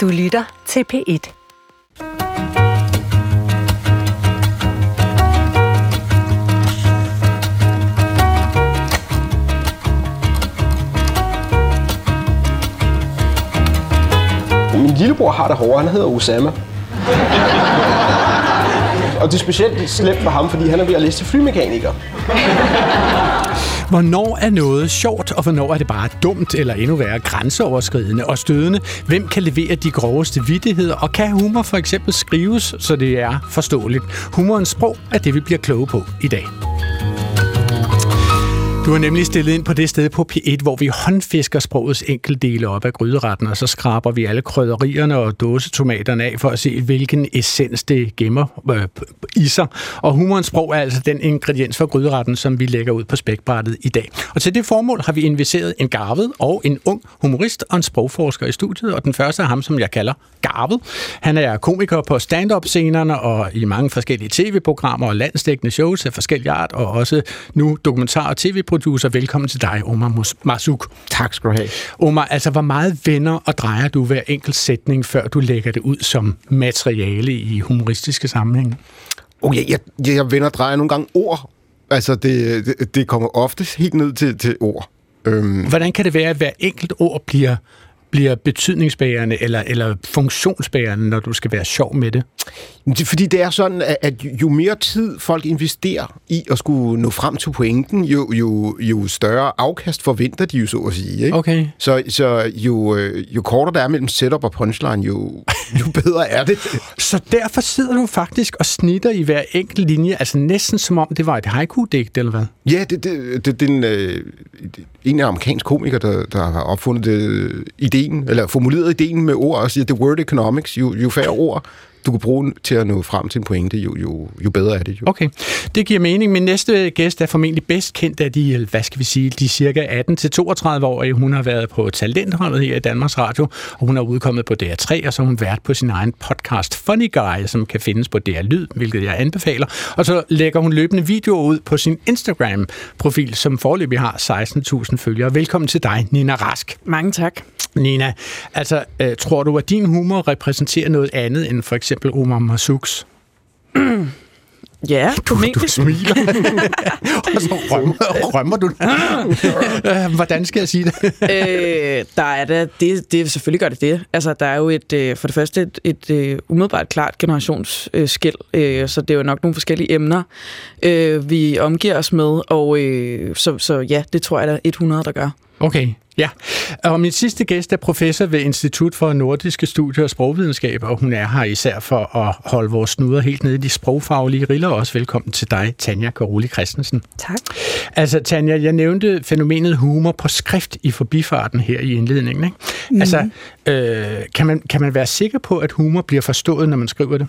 Du lytter til P1. Min lillebror har det hårdere. Han hedder Osama. Og det er specielt slemt for ham, fordi han er ved at læse til flymekaniker. Hvornår er noget sjovt, og hvornår er det bare dumt, eller endnu værre grænseoverskridende og stødende? Hvem kan levere de groveste vittigheder, og kan humor for eksempel skrives, så det er forståeligt? Humorens sprog er det, vi bliver kloge på i dag. Du har nemlig stillet ind på det sted på P1, hvor vi håndfisker sprogets enkeltdele op af gryderetten, og så skraber vi alle krydderierne og dåsetomaterne af for at se, hvilken essens det gemmer øh, i sig. Og humorens sprog er altså den ingrediens for gryderetten, som vi lægger ud på spækbrættet i dag. Og til det formål har vi inviteret en garvet og en ung humorist og en sprogforsker i studiet, og den første er ham, som jeg kalder Garvet. Han er komiker på stand-up-scenerne og i mange forskellige tv-programmer og landstækkende shows af forskellige art, og også nu dokumentar- og tv-producer. Velkommen til dig, Omar Masuk. Tak skal du have. Omar, altså hvor meget vender og drejer du hver enkelt sætning, før du lægger det ud som materiale i humoristiske sammenhænge? Oh, jeg, jeg, jeg vender og drejer nogle gange ord. Altså, det, det, det kommer ofte helt ned til, til ord. Øhm. Hvordan kan det være, at hver enkelt ord bliver bliver betydningsbærende eller, eller funktionsbærende, når du skal være sjov med det? Fordi det er sådan, at jo mere tid folk investerer i at skulle nå frem til pointen, jo, jo, jo større afkast forventer de jo, så at sige. Ikke? Okay. Så, så jo, øh, jo kortere der er mellem setup og punchline, jo, jo bedre er det. så derfor sidder du faktisk og snitter i hver enkelt linje, altså næsten som om det var et haiku-digt, eller hvad? Ja, det, det, det, det er en, øh, en af amerikansk komiker, der, der har opfundet det, ideen, eller formuleret ideen med ord, og siger, the word economics, jo, jo færre ord, du kan bruge til at nå frem til en pointe, jo, jo, jo bedre er det jo. Okay, det giver mening. Min næste gæst er formentlig bedst kendt af de, hvad skal vi sige, de cirka 18-32 år. Hun har været på Talentholdet her i Danmarks Radio, og hun er udkommet på DR3, og så har hun været på sin egen podcast Funny Guy, som kan findes på DR Lyd, hvilket jeg anbefaler. Og så lægger hun løbende videoer ud på sin Instagram-profil, som forløbig har 16.000 følgere. Velkommen til dig, Nina Rask. Mange tak. Nina, altså, øh, tror du, at din humor repræsenterer noget andet end for eksempel Omar Masuks? Ja, du, du smiler. og så rømmer, rømmer du. Øh, hvordan skal jeg sige det? øh, der er da, det, det, selvfølgelig gør det det. Altså, der er jo et, øh, for det første et, et, et øh, umiddelbart klart generationsskæld, øh, så det er jo nok nogle forskellige emner, øh, vi omgiver os med, og øh, så, så ja, det tror jeg, der er 100, der gør. Okay, ja. Og min sidste gæst er professor ved Institut for Nordiske Studier og Sprogvidenskab, og hun er her især for at holde vores snuder helt nede i de sprogfaglige riller. Også velkommen til dig, Tanja Karoli Christensen. Tak. Altså, Tanja, jeg nævnte fænomenet humor på skrift i forbifarten her i indledningen. Ikke? Mm. Altså, øh, kan, man, kan man være sikker på, at humor bliver forstået, når man skriver det?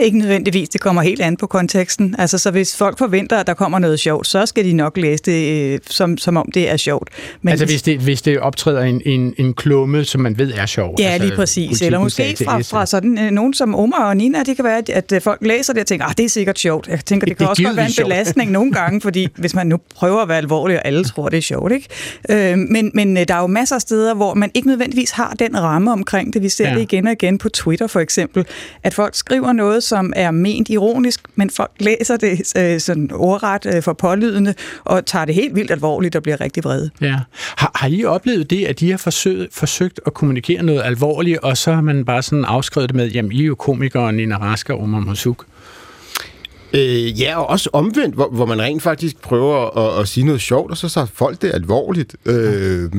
Ikke nødvendigvis, det kommer helt an på konteksten. Altså, så hvis folk forventer, at der kommer noget sjovt, så skal de nok læse det, øh, som, som om det er sjovt. Men altså, hvis det, hvis det optræder en, en, en klumme, som man ved er sjov? Ja, altså, lige præcis. Eller måske fra, fra sådan øh, nogen som Omar og Nina, det kan være, at, at øh, folk læser det og tænker, ah, det er sikkert sjovt. Jeg tænker, det, det kan også godt være en belastning nogle gange, fordi hvis man nu prøver at være alvorlig, og alle tror, det er sjovt, ikke? Øh, men, men der er jo masser af steder, hvor man ikke nødvendigvis har den ramme omkring det. Vi ser ja. det igen og igen på Twitter for eksempel, at folk skriver noget, som er ment ironisk, men folk læser det øh, sådan ordret øh, for pålydende, og tager det helt vildt alvorligt og bliver rigtig vrede. Ja. Har, har I oplevet det, at de har forsøgt, forsøgt at kommunikere noget alvorligt, og så har man bare sådan afskrevet det med, jamen I er jo komikeren Nina Rasker og Omar Masuk? Øh, ja, og også omvendt, hvor, hvor man rent faktisk prøver at, at sige noget sjovt, og så tager folk det alvorligt. Øh,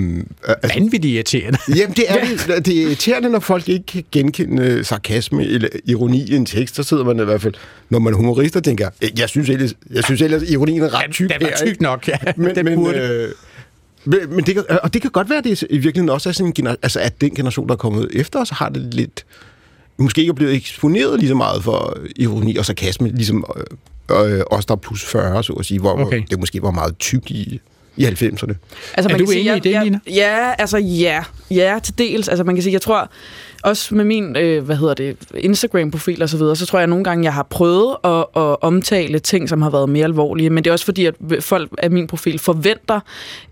altså, Vanvittigt irriterende. Jamen, det er, det, det er irriterende, når folk ikke kan genkende sarkasme eller ironi i en tekst. Så sidder man i hvert fald, når man er humorist, og tænker, jeg synes ellers, jeg synes ellers ironien er ret tyk Den er tyk nok, ja. Men, den men, burde. Øh, men, men det, og det kan godt være, at det i virkeligheden også er sådan en, altså, at den generation, der er kommet efter os, har det lidt måske ikke er blevet eksponeret lige så meget for ironi og sarkasme, ligesom øh, øh, os, der er plus 40, så at sige, hvor okay. det måske var meget tykt i i 90'erne. Altså, er man du enig sige, i det, Nina? Ja, altså ja. Ja, til dels. Altså man kan sige, jeg tror, også med min, øh, hvad hedder det, Instagram-profil og så videre, så tror jeg at nogle gange, jeg har prøvet at, at omtale ting, som har været mere alvorlige, men det er også fordi, at folk af min profil forventer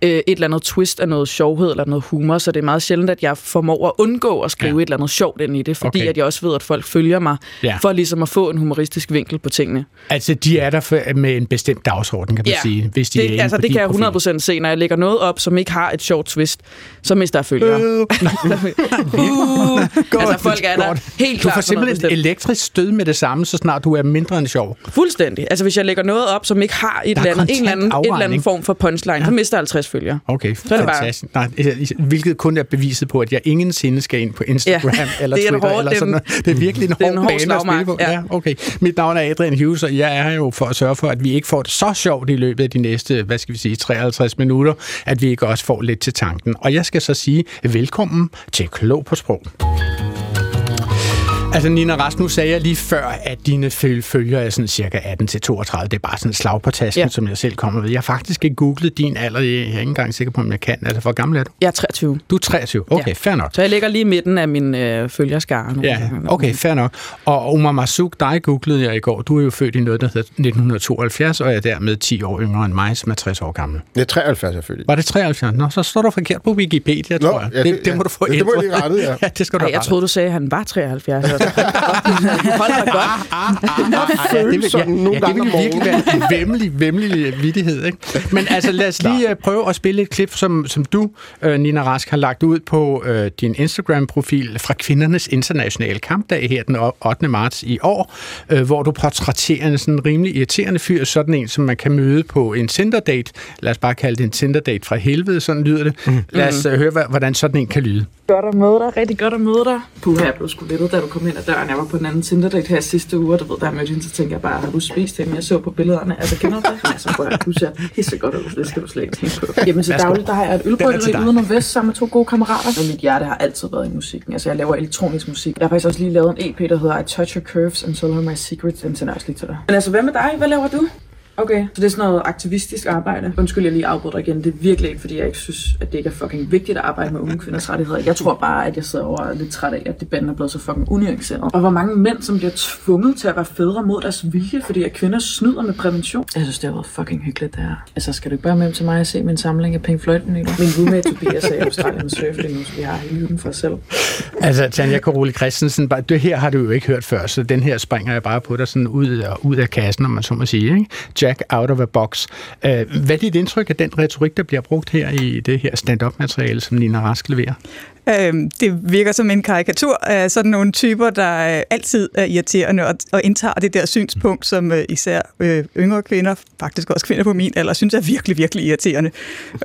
øh, et eller andet twist af noget sjovhed eller noget humor, så det er meget sjældent, at jeg formår at undgå at skrive ja. et eller andet sjovt ind i det, fordi okay. at jeg også ved, at folk følger mig, ja. for ligesom at få en humoristisk vinkel på tingene. Altså, de er der for, med en bestemt dagsorden, kan man ja. sige, hvis de det, er altså, det kan jeg 100% se, når jeg lægger noget op, som ikke har et sjovt twist, så mister jeg følgere. Øh. uh. God, altså, folk er der helt klart Du får simpelthen et elektrisk stød med det samme, så snart du er mindre end sjov. Fuldstændig. Altså, hvis jeg lægger noget op, som ikke har et eller andet, en eller anden, et eller anden form for punchline, ja. så mister jeg 50 følgere. Okay, så er fantastisk. Bare... Nej, hvilket kun er beviset på, at jeg ingensinde skal ind på Instagram ja, eller Twitter. Hård, eller sådan noget. Det er virkelig en hård, hård bane at spille på. Ja. ja. okay. Mit navn er Adrian Hughes, og jeg er jo for at sørge for, at vi ikke får det så sjovt i løbet af de næste, hvad skal vi sige, 53 minutter, at vi ikke også får lidt til tanken. Og jeg skal så sige velkommen til Klog på Sprog. Altså Nina Rast, nu sagde jeg lige før, at dine følger er sådan cirka 18-32. Det er bare sådan en slag på tasken, ja. som jeg selv kommer ved. Jeg har faktisk ikke googlet din alder. Jeg er ikke engang sikker på, om jeg kan. Altså, hvor gammel er du? Jeg er 23. Du er 23. Okay, ja. fair nok. Så jeg ligger lige i midten af min øh, følgerskare. Ja, okay, fair nok. Og Omar Masuk, dig googlede jeg i går. Du er jo født i noget, der hedder 1972, og er dermed 10 år yngre end mig, som er 60 år gammel. Det er 73, jeg født Var det 73? Nå, så står du forkert på Wikipedia, Nå, tror jeg. Ja, det, det, det, må du få ja, det må jeg lige rette, ja. ja det skal du Ej, jeg troede, du sagde, at han var 73. Hold da godt. det vil, ja, nogle ja, det vil virkelig være en vemmelig, vemmelig vidighed. Ikke? Men altså, lad os lige uh, prøve at spille et klip, som, som du, uh, Nina Rask, har lagt ud på uh, din Instagram-profil fra Kvindernes Internationale Kampdag her den 8. marts i år, uh, hvor du portrætterer en sådan rimelig irriterende fyr, sådan en, som man kan møde på en Tinder-date. Lad os bare kalde det en Tinder-date fra helvede, sådan lyder det. Mm. Lad os uh, høre, hvordan sådan en kan lyde. Godt at møde dig. Rigtig godt at møde dig. Puh, jeg blev sgu lettet, da du kom ind ad døren. Jeg var på den anden Tinder-date her sidste uge, og du ved, der mødte hende, så tænkte jeg bare, har du spist hende? Jeg så på billederne. Altså, kender du det? Altså, prøv du ser pisse godt ud. Det skal du slet ikke tænke på. Jamen, så dagligt, der har jeg et ølbrygeri uden om vest sammen med to gode kammerater. Og mit hjerte har altid været i musikken. Altså, jeg laver elektronisk musik. Jeg har faktisk også lige lavet en EP, der hedder I Touch Your Curves and Tell Her My Secrets. Den sender jeg også lige til dig. Men altså, hvad med dig? Hvad laver du? Okay, så det er sådan noget aktivistisk arbejde. Undskyld, jeg lige afbryder igen. Det er virkelig ikke, fordi jeg ikke synes, at det ikke er fucking vigtigt at arbejde med unge kvinders rettigheder. Jeg tror bare, at jeg sidder over og er lidt træt af, at debatten er blevet så fucking unuanceret. Og hvor mange mænd, som bliver tvunget til at være fædre mod deres vilje, fordi at kvinder snyder med prævention. Jeg synes, det har været fucking hyggeligt, det her. Altså, skal du ikke bare med til mig og se min samling af Pink Floyd Min roommate Tobias er i Australien og surfer lige nu, så vi har hele hyggen for os selv. Altså, Tanja Karoli Christensen, det her har du jo ikke hørt før, så den her springer jeg bare på dig sådan ud, ud af kassen, om man så må sige. Ikke? Jack out of a box. Øh, hvad er dit indtryk af den retorik, der bliver brugt her i det her stand-up-materiale, som Nina Rask leverer? Øhm, det virker som en karikatur af sådan nogle typer, der øh, altid er irriterende og, indtager det der synspunkt, som øh, især øh, yngre kvinder, faktisk også kvinder på min alder, synes er virkelig, virkelig irriterende.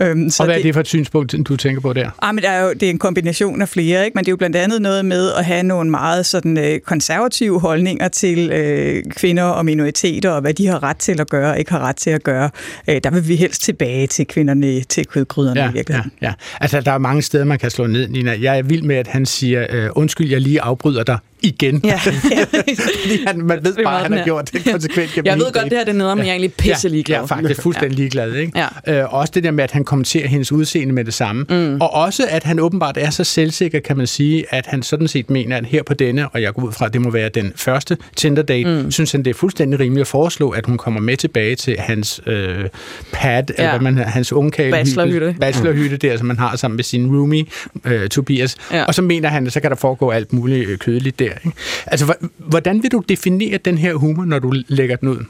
Øhm, så og hvad er det, for et synspunkt, du tænker på der? Ah, men det er jo det er en kombination af flere, ikke? men det er jo blandt andet noget med at have nogle meget sådan, konservative holdninger til øh, kvinder og minoriteter, og hvad de har ret til at gøre og ikke har ret til at gøre. Øh, der vil vi helst tilbage til kvinderne, til kødgryderne ja, i virkeligheden. Ja, ja. Altså, der er mange steder, man kan slå ned, Nina. Jeg er vild med, at han siger, øh, undskyld, jeg lige afbryder dig igen. Ja. Fordi han, man ved bare, at han har gjort det konsekvent gennem Jeg ved godt, det her det er noget, men jeg er egentlig pisse ligeglad. Ja, faktisk fuldstændig ligeglad. Ikke? Ja. Øh, også det der med, at han kommenterer hendes udseende med det samme. Mm. Og også, at han åbenbart er så selvsikker, kan man sige, at han sådan set mener, at her på denne, og jeg går ud fra, at det må være den første Tinder-date, mm. synes han, det er fuldstændig rimeligt at foreslå, at hun kommer med tilbage til hans øh, pad, ja. eller hvad man, hans ungkale bachelorhytte, bachelorhytte der, som man har sammen med sin roomie, øh, Tobias. Ja. Og så mener han, at så kan der foregå alt muligt øh, kødeligt der. Ikke? Altså, hvordan vil du definere den her humor, når du lægger den ud,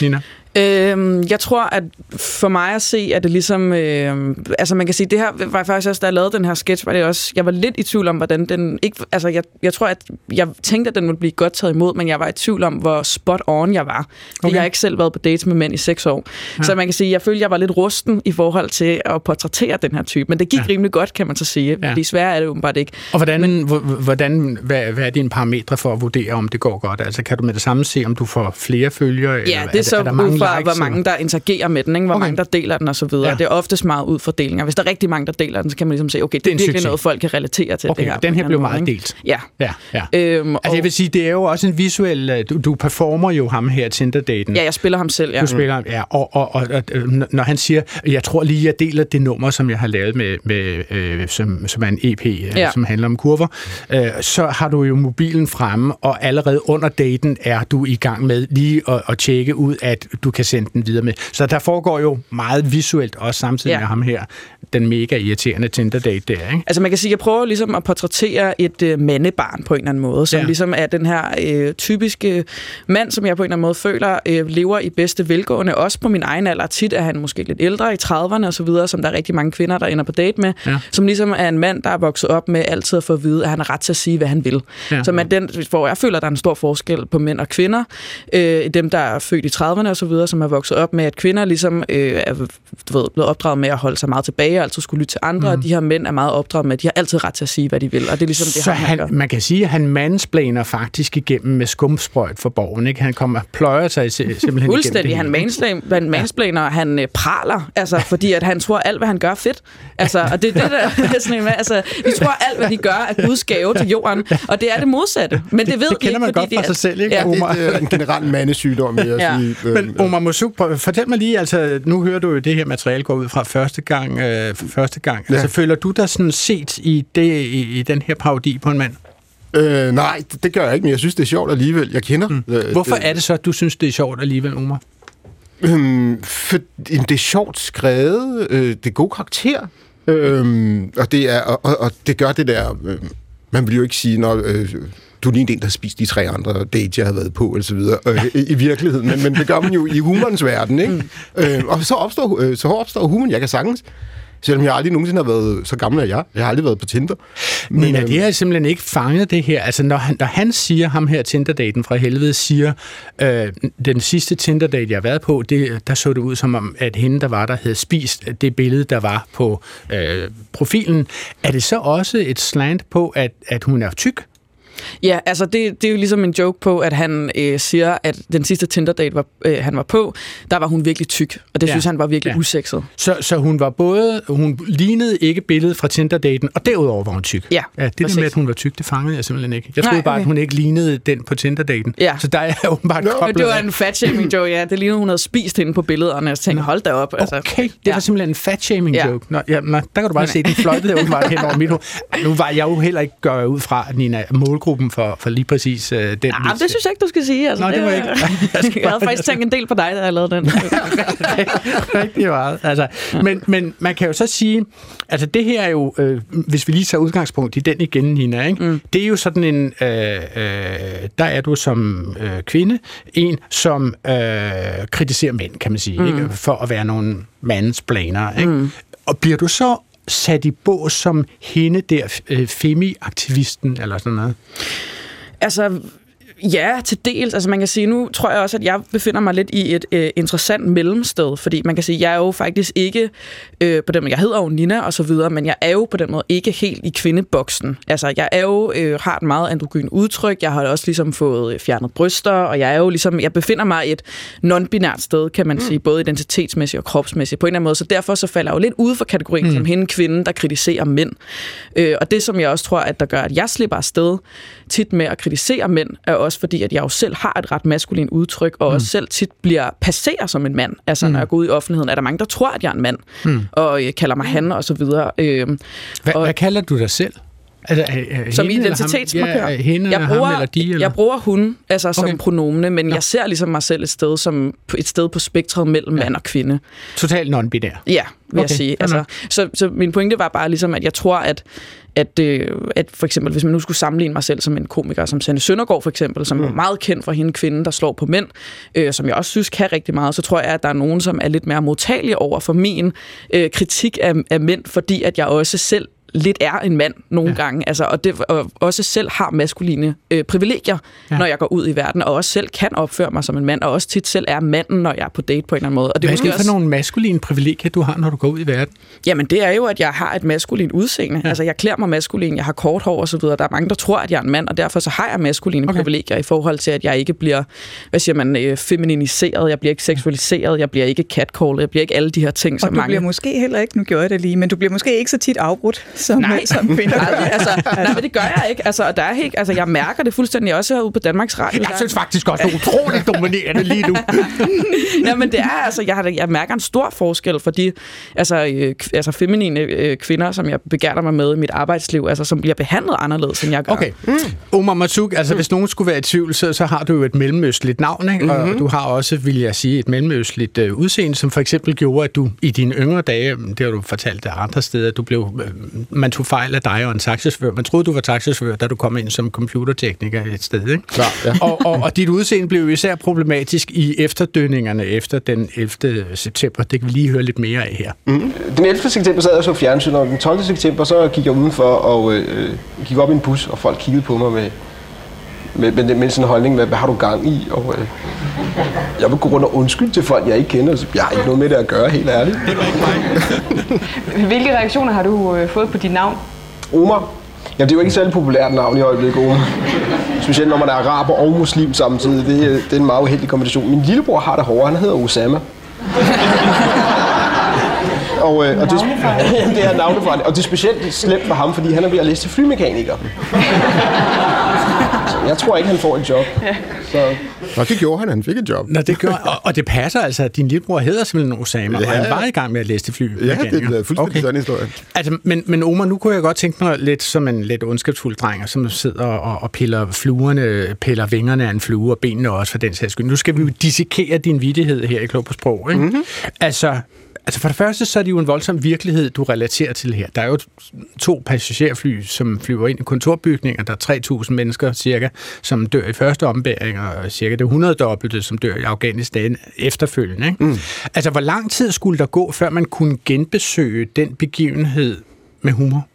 Nina? Øhm, jeg tror, at for mig at se, at det ligesom... Øh, altså man kan sige, det her var faktisk også, da jeg lavede den her sketch, var det også... Jeg var lidt i tvivl om, hvordan den... Ikke, altså jeg, jeg tror, at jeg tænkte, at den ville blive godt taget imod, men jeg var i tvivl om, hvor spot on jeg var. Okay. Jeg har ikke selv været på dates med mænd i seks år. Ja. Så man kan sige, jeg følte, jeg var lidt rusten i forhold til at portrættere den her type. Men det gik ja. rimelig godt, kan man så sige. Ja. Fordi svære er det åbenbart ikke. Og hvordan, men, hvordan hvad, hvad er dine parametre for at vurdere, om det går godt? Altså kan du med det samme se, om du får flere følgere? Ja, eller det er, så er der mange fra, likes, hvor mange der interagerer med den, ikke? hvor okay. mange der deler den osv. Ja. Det er oftest meget ud fra delinger. Hvis der er rigtig mange, der deler den, så kan man ligesom se, okay, det, det er, virkelig noget, folk kan relatere til okay, det her. den her blev meget delt. Ja. ja, ja. Øhm, altså jeg vil sige, det er jo også en visuel... Øh, du, du performer jo ham her, Tinder-daten. Ja, jeg spiller ham selv, ja. Du spiller ham, ja. Og, og, og, og når han siger, jeg tror lige, jeg deler det nummer, som jeg har lavet med, med øh, som, som er en EP, øh, ja. som handler om kurver, øh, så har du jo mobilen fremme, og allerede under daten er du i gang med lige at, at tjekke ud, at du kan sende den videre med. Så der foregår jo meget visuelt også samtidig ja. med ham her, den mega irriterende Tinder-date der, ikke? Altså man kan sige, jeg prøver ligesom at portrættere et øh, mandebarn på en eller anden måde, som ja. ligesom er den her øh, typiske mand, som jeg på en eller anden måde føler øh, lever i bedste velgående, også på min egen alder. Tit er han måske lidt ældre i 30'erne og så videre, som der er rigtig mange kvinder, der ender på date med, ja. som ligesom er en mand, der er vokset op med altid at få at vide, at han har ret til at sige, hvad han vil. Ja. Så man, den, hvor jeg føler, at der er en stor forskel på mænd og kvinder, øh, dem, der er født i 30'erne og så videre, som er vokset op med, at kvinder ligesom øh, er du ved, blevet opdraget med at holde sig meget tilbage og altid skulle lytte til andre, mm. og de her mænd er meget opdraget med, at de har altid ret til at sige, hvad de vil, og det er ligesom det, så han, han man kan sige, at han mansplaner faktisk igennem med skumsprøjt for borgen, ikke? Han kommer pløjer sig simpelthen Fuldstændig. Han, mansplaner, han mansplaner, han øh, praler, altså, fordi at han tror, alt, hvad han gør, er fedt. Altså, og det er det, der er sådan en, altså, vi tror, alt, hvad de gør, er Guds gave til jorden, og det er det modsatte. Men det, det ved det, det kender man ikke, godt fra sig selv, ikke, ja. Omar? Det, er en generel mandesygdom, vil jeg ja. sige. Men Omar Mosuk, fortæl mig lige, altså, nu hører du jo det her materiale går ud fra første gang. Øh, første gang. Ja. Altså, føler du dig sådan set i, det, i, i den her parodi på en mand? Øh, nej, det gør jeg ikke, men jeg synes, det er sjovt alligevel. Jeg kender. Mm. Øh, Hvorfor er det så, at du synes, det er sjovt alligevel, Omar? Øhm, for det er sjovt skrevet. Øh, det er god karakter. Øh, og, det er, og, og det gør det der... Øh, man vil jo ikke sige, når... Øh, du er en, der har spist de tre andre dates, jeg har været på, og så videre, øh, i virkeligheden. Men, men det gør man jo i humorens verden, ikke? Mm. Øh, og så opstår, øh, så opstår humoren. Jeg kan sagtens Selvom jeg aldrig nogensinde har været så gammel af jeg. Jeg har aldrig været på Tinder. Men, Men det har simpelthen ikke fanget det her. Altså, når han, når han siger, ham her Tinder-daten fra helvede, siger, øh, den sidste Tinder-date, jeg har været på, det, der så det ud som om, at hende, der var der, havde spist det billede, der var på øh, profilen. Er det så også et slant på, at, at hun er tyk? Ja, altså det, det er jo ligesom en joke på, at han øh, siger, at den sidste Tinder-date, var, øh, han var på, der var hun virkelig tyk, og det ja. synes han var virkelig ja. usekset. Så, så hun var både, hun lignede ikke billedet fra Tinder-daten, og derudover var hun tyk. Ja, ja Det der med, at hun var tyk, det fangede jeg simpelthen ikke. Jeg troede Nej, bare, okay. at hun ikke lignede den på Tinder-daten. Ja. Så der er jeg åbenbart no, koblet Det var en fat-shaming joke, ja. Det lignede, hun havde spist hende på billederne, og jeg tænkte, hold da op. Altså. Okay, det ja. var simpelthen en fat-shaming ja. joke. Nå, ja, nå, der kan du bare se, den fløjtede åbenbart hen over mit hoved. Nu var jeg jo heller ikke, gør ud fra, Nina, målgruppen for, for lige præcis uh, den. Ja, det synes jeg ikke, du skal sige. Altså, Nå, det, det var ikke. jeg havde faktisk tænkt en del på dig, da jeg lavede den. Rigtig meget. Altså, men, men man kan jo så sige, altså det her er jo, øh, hvis vi lige tager udgangspunkt i den igen, Nina, ikke? Mm. det er jo sådan en, øh, øh, der er du som øh, kvinde, en som øh, kritiserer mænd, kan man sige, mm. ikke? for at være nogle mandsplaner. Ikke? Mm. Og bliver du så sat i bås som hende der, øh, femi-aktivisten, eller sådan noget? Altså, Ja, til dels. Altså man kan sige, nu tror jeg også, at jeg befinder mig lidt i et øh, interessant mellemsted, fordi man kan sige, jeg er jo faktisk ikke øh, på den måde, jeg hedder jo Nina og så videre, men jeg er jo på den måde ikke helt i kvindeboksen. Altså jeg er jo, øh, har et meget androgyn udtryk, jeg har også ligesom fået øh, fjernet bryster, og jeg er jo ligesom, jeg befinder mig i et non-binært sted, kan man mm. sige, både identitetsmæssigt og kropsmæssigt på en eller anden måde, så derfor så falder jeg jo lidt ude for kategorien mm. som hende kvinde, der kritiserer mænd. Øh, og det, som jeg også tror, at der gør, at jeg slipper afsted tit med at kritisere mænd, er også også fordi, at jeg jo selv har et ret maskulin udtryk, og mm. også selv tit bliver passeret som en mand. Altså, mm. når jeg går ud i offentligheden, er der mange, der tror, at jeg er en mand, mm. og øh, kalder mig han og så videre. Øh, Hva, og, hvad kalder du dig selv? Altså, øh, som identitetsmarkør. Ja, hende, jeg bruger, ham eller de? Eller? Jeg bruger hun altså, okay. som pronomne, men ja. jeg ser ligesom mig selv et sted, som, et sted på spektret mellem ja. mand og kvinde. Totalt non-binær? Ja, vil okay. jeg sige. Altså, så, så min pointe var bare ligesom, at jeg tror, at at, øh, at for eksempel, hvis man nu skulle sammenligne mig selv som en komiker, som Sanne Søndergaard for eksempel, som mm. er meget kendt for hende kvinde, der slår på mænd, øh, som jeg også synes kan rigtig meget, så tror jeg, at der er nogen, som er lidt mere modtagelige over for min øh, kritik af, af mænd, fordi at jeg også selv lidt er en mand nogle ja. gange, altså, og, det, og også selv har maskuline øh, privilegier, ja. når jeg går ud i verden, og også selv kan opføre mig som en mand, og også tit selv er manden, når jeg er på date på en eller anden måde. Og det er Hvad er det for også... nogle maskuline privilegier, du har, når du går ud i verden? Jamen, det er jo, at jeg har et maskulin udseende. Ja. Altså, jeg klæder mig maskulin, jeg har kort hår osv. Der er mange, der tror, at jeg er en mand, og derfor så har jeg maskuline okay. privilegier i forhold til, at jeg ikke bliver, hvad siger man, øh, femininiseret, jeg bliver ikke seksualiseret, jeg bliver ikke catcallet, jeg bliver ikke alle de her ting, og som du mange... bliver måske heller ikke, nu gjorde jeg det lige, men du bliver måske ikke så tit afbrudt som, nej. som kvinder. nej, altså, nej, men det gør jeg ikke. Altså, der er helt, altså, jeg mærker det fuldstændig også herude på Danmarks Radio. Jeg synes faktisk også, du er utroligt dominerende lige nu. ja, men det er, altså, jeg, har, jeg mærker en stor forskel for de altså, øh, altså feminine øh, kvinder, som jeg begærter mig med i mit arbejdsliv, altså, som bliver behandlet anderledes, end jeg gør. Okay. Mm. Omar Matsuk, altså mm. hvis nogen skulle være i tvivl, så, så har du jo et mellemøstligt navn, ikke? Mm-hmm. og du har også, vil jeg sige, et mellemøstligt øh, udseende, som for eksempel gjorde, at du i dine yngre dage, det har du fortalt af andre steder, du blev, øh, man tog fejl af dig og en taxichauffør. Man troede, du var taxichauffør, da du kom ind som computertekniker et sted. Ikke? Klar, ja. og, og, og dit udseende blev især problematisk i efterdønningerne efter den 11. september. Det kan vi lige høre lidt mere af her. Mm. Den 11. september sad jeg så fjernsyn, og den 12. september så gik jeg udenfor og øh, gik op i en bus, og folk kiggede på mig med, med, med, med sådan en holdning med, hvad har du gang i? Og, øh, jeg vil gå rundt og undskylde til folk, jeg ikke kender. Så jeg har ikke noget med det at gøre, helt ærligt. Det var ikke mig. Hvilke reaktioner har du øh, fået på dit navn? Omar. Jamen, det er jo ikke et særligt populært navn i øjeblikket, Omar. Specielt når man er araber og muslim samtidig. Det, det er en meget uheldig kombination. Min lillebror har det hårdere. Han hedder Osama. og, øh, og det, det er navnefejl. Og det er specielt slemt for ham, fordi han er ved at læse til flymekaniker. Jeg tror ikke, han får et job. Ja. Så. Nå, det gjorde han. Han fik et job. Nå, det gjorde, og, og det passer altså, at din lillebror hedder simpelthen Osama, ja. og han var i gang med at læse til fly. Ja, det er fuldstændig okay. sådan historie. Altså, men, men Omar, nu kunne jeg godt tænke mig lidt som en lidt ondskabsfuld dreng, som sidder og, og piller fluerne, piller vingerne af en flue, og benene også for den sags skyld. Nu skal vi jo dissekere din vidighed her i Klog på Sprog. Ikke? Mm-hmm. Altså, Altså for det første, så er det jo en voldsom virkelighed, du relaterer til her. Der er jo to passagerfly, som flyver ind i kontorbygninger. Der er 3.000 mennesker cirka, som dør i første ombæring, og cirka det 100 dobbelte, som dør i Afghanistan efterfølgende. Ikke? Mm. Altså, hvor lang tid skulle der gå, før man kunne genbesøge den begivenhed med humor?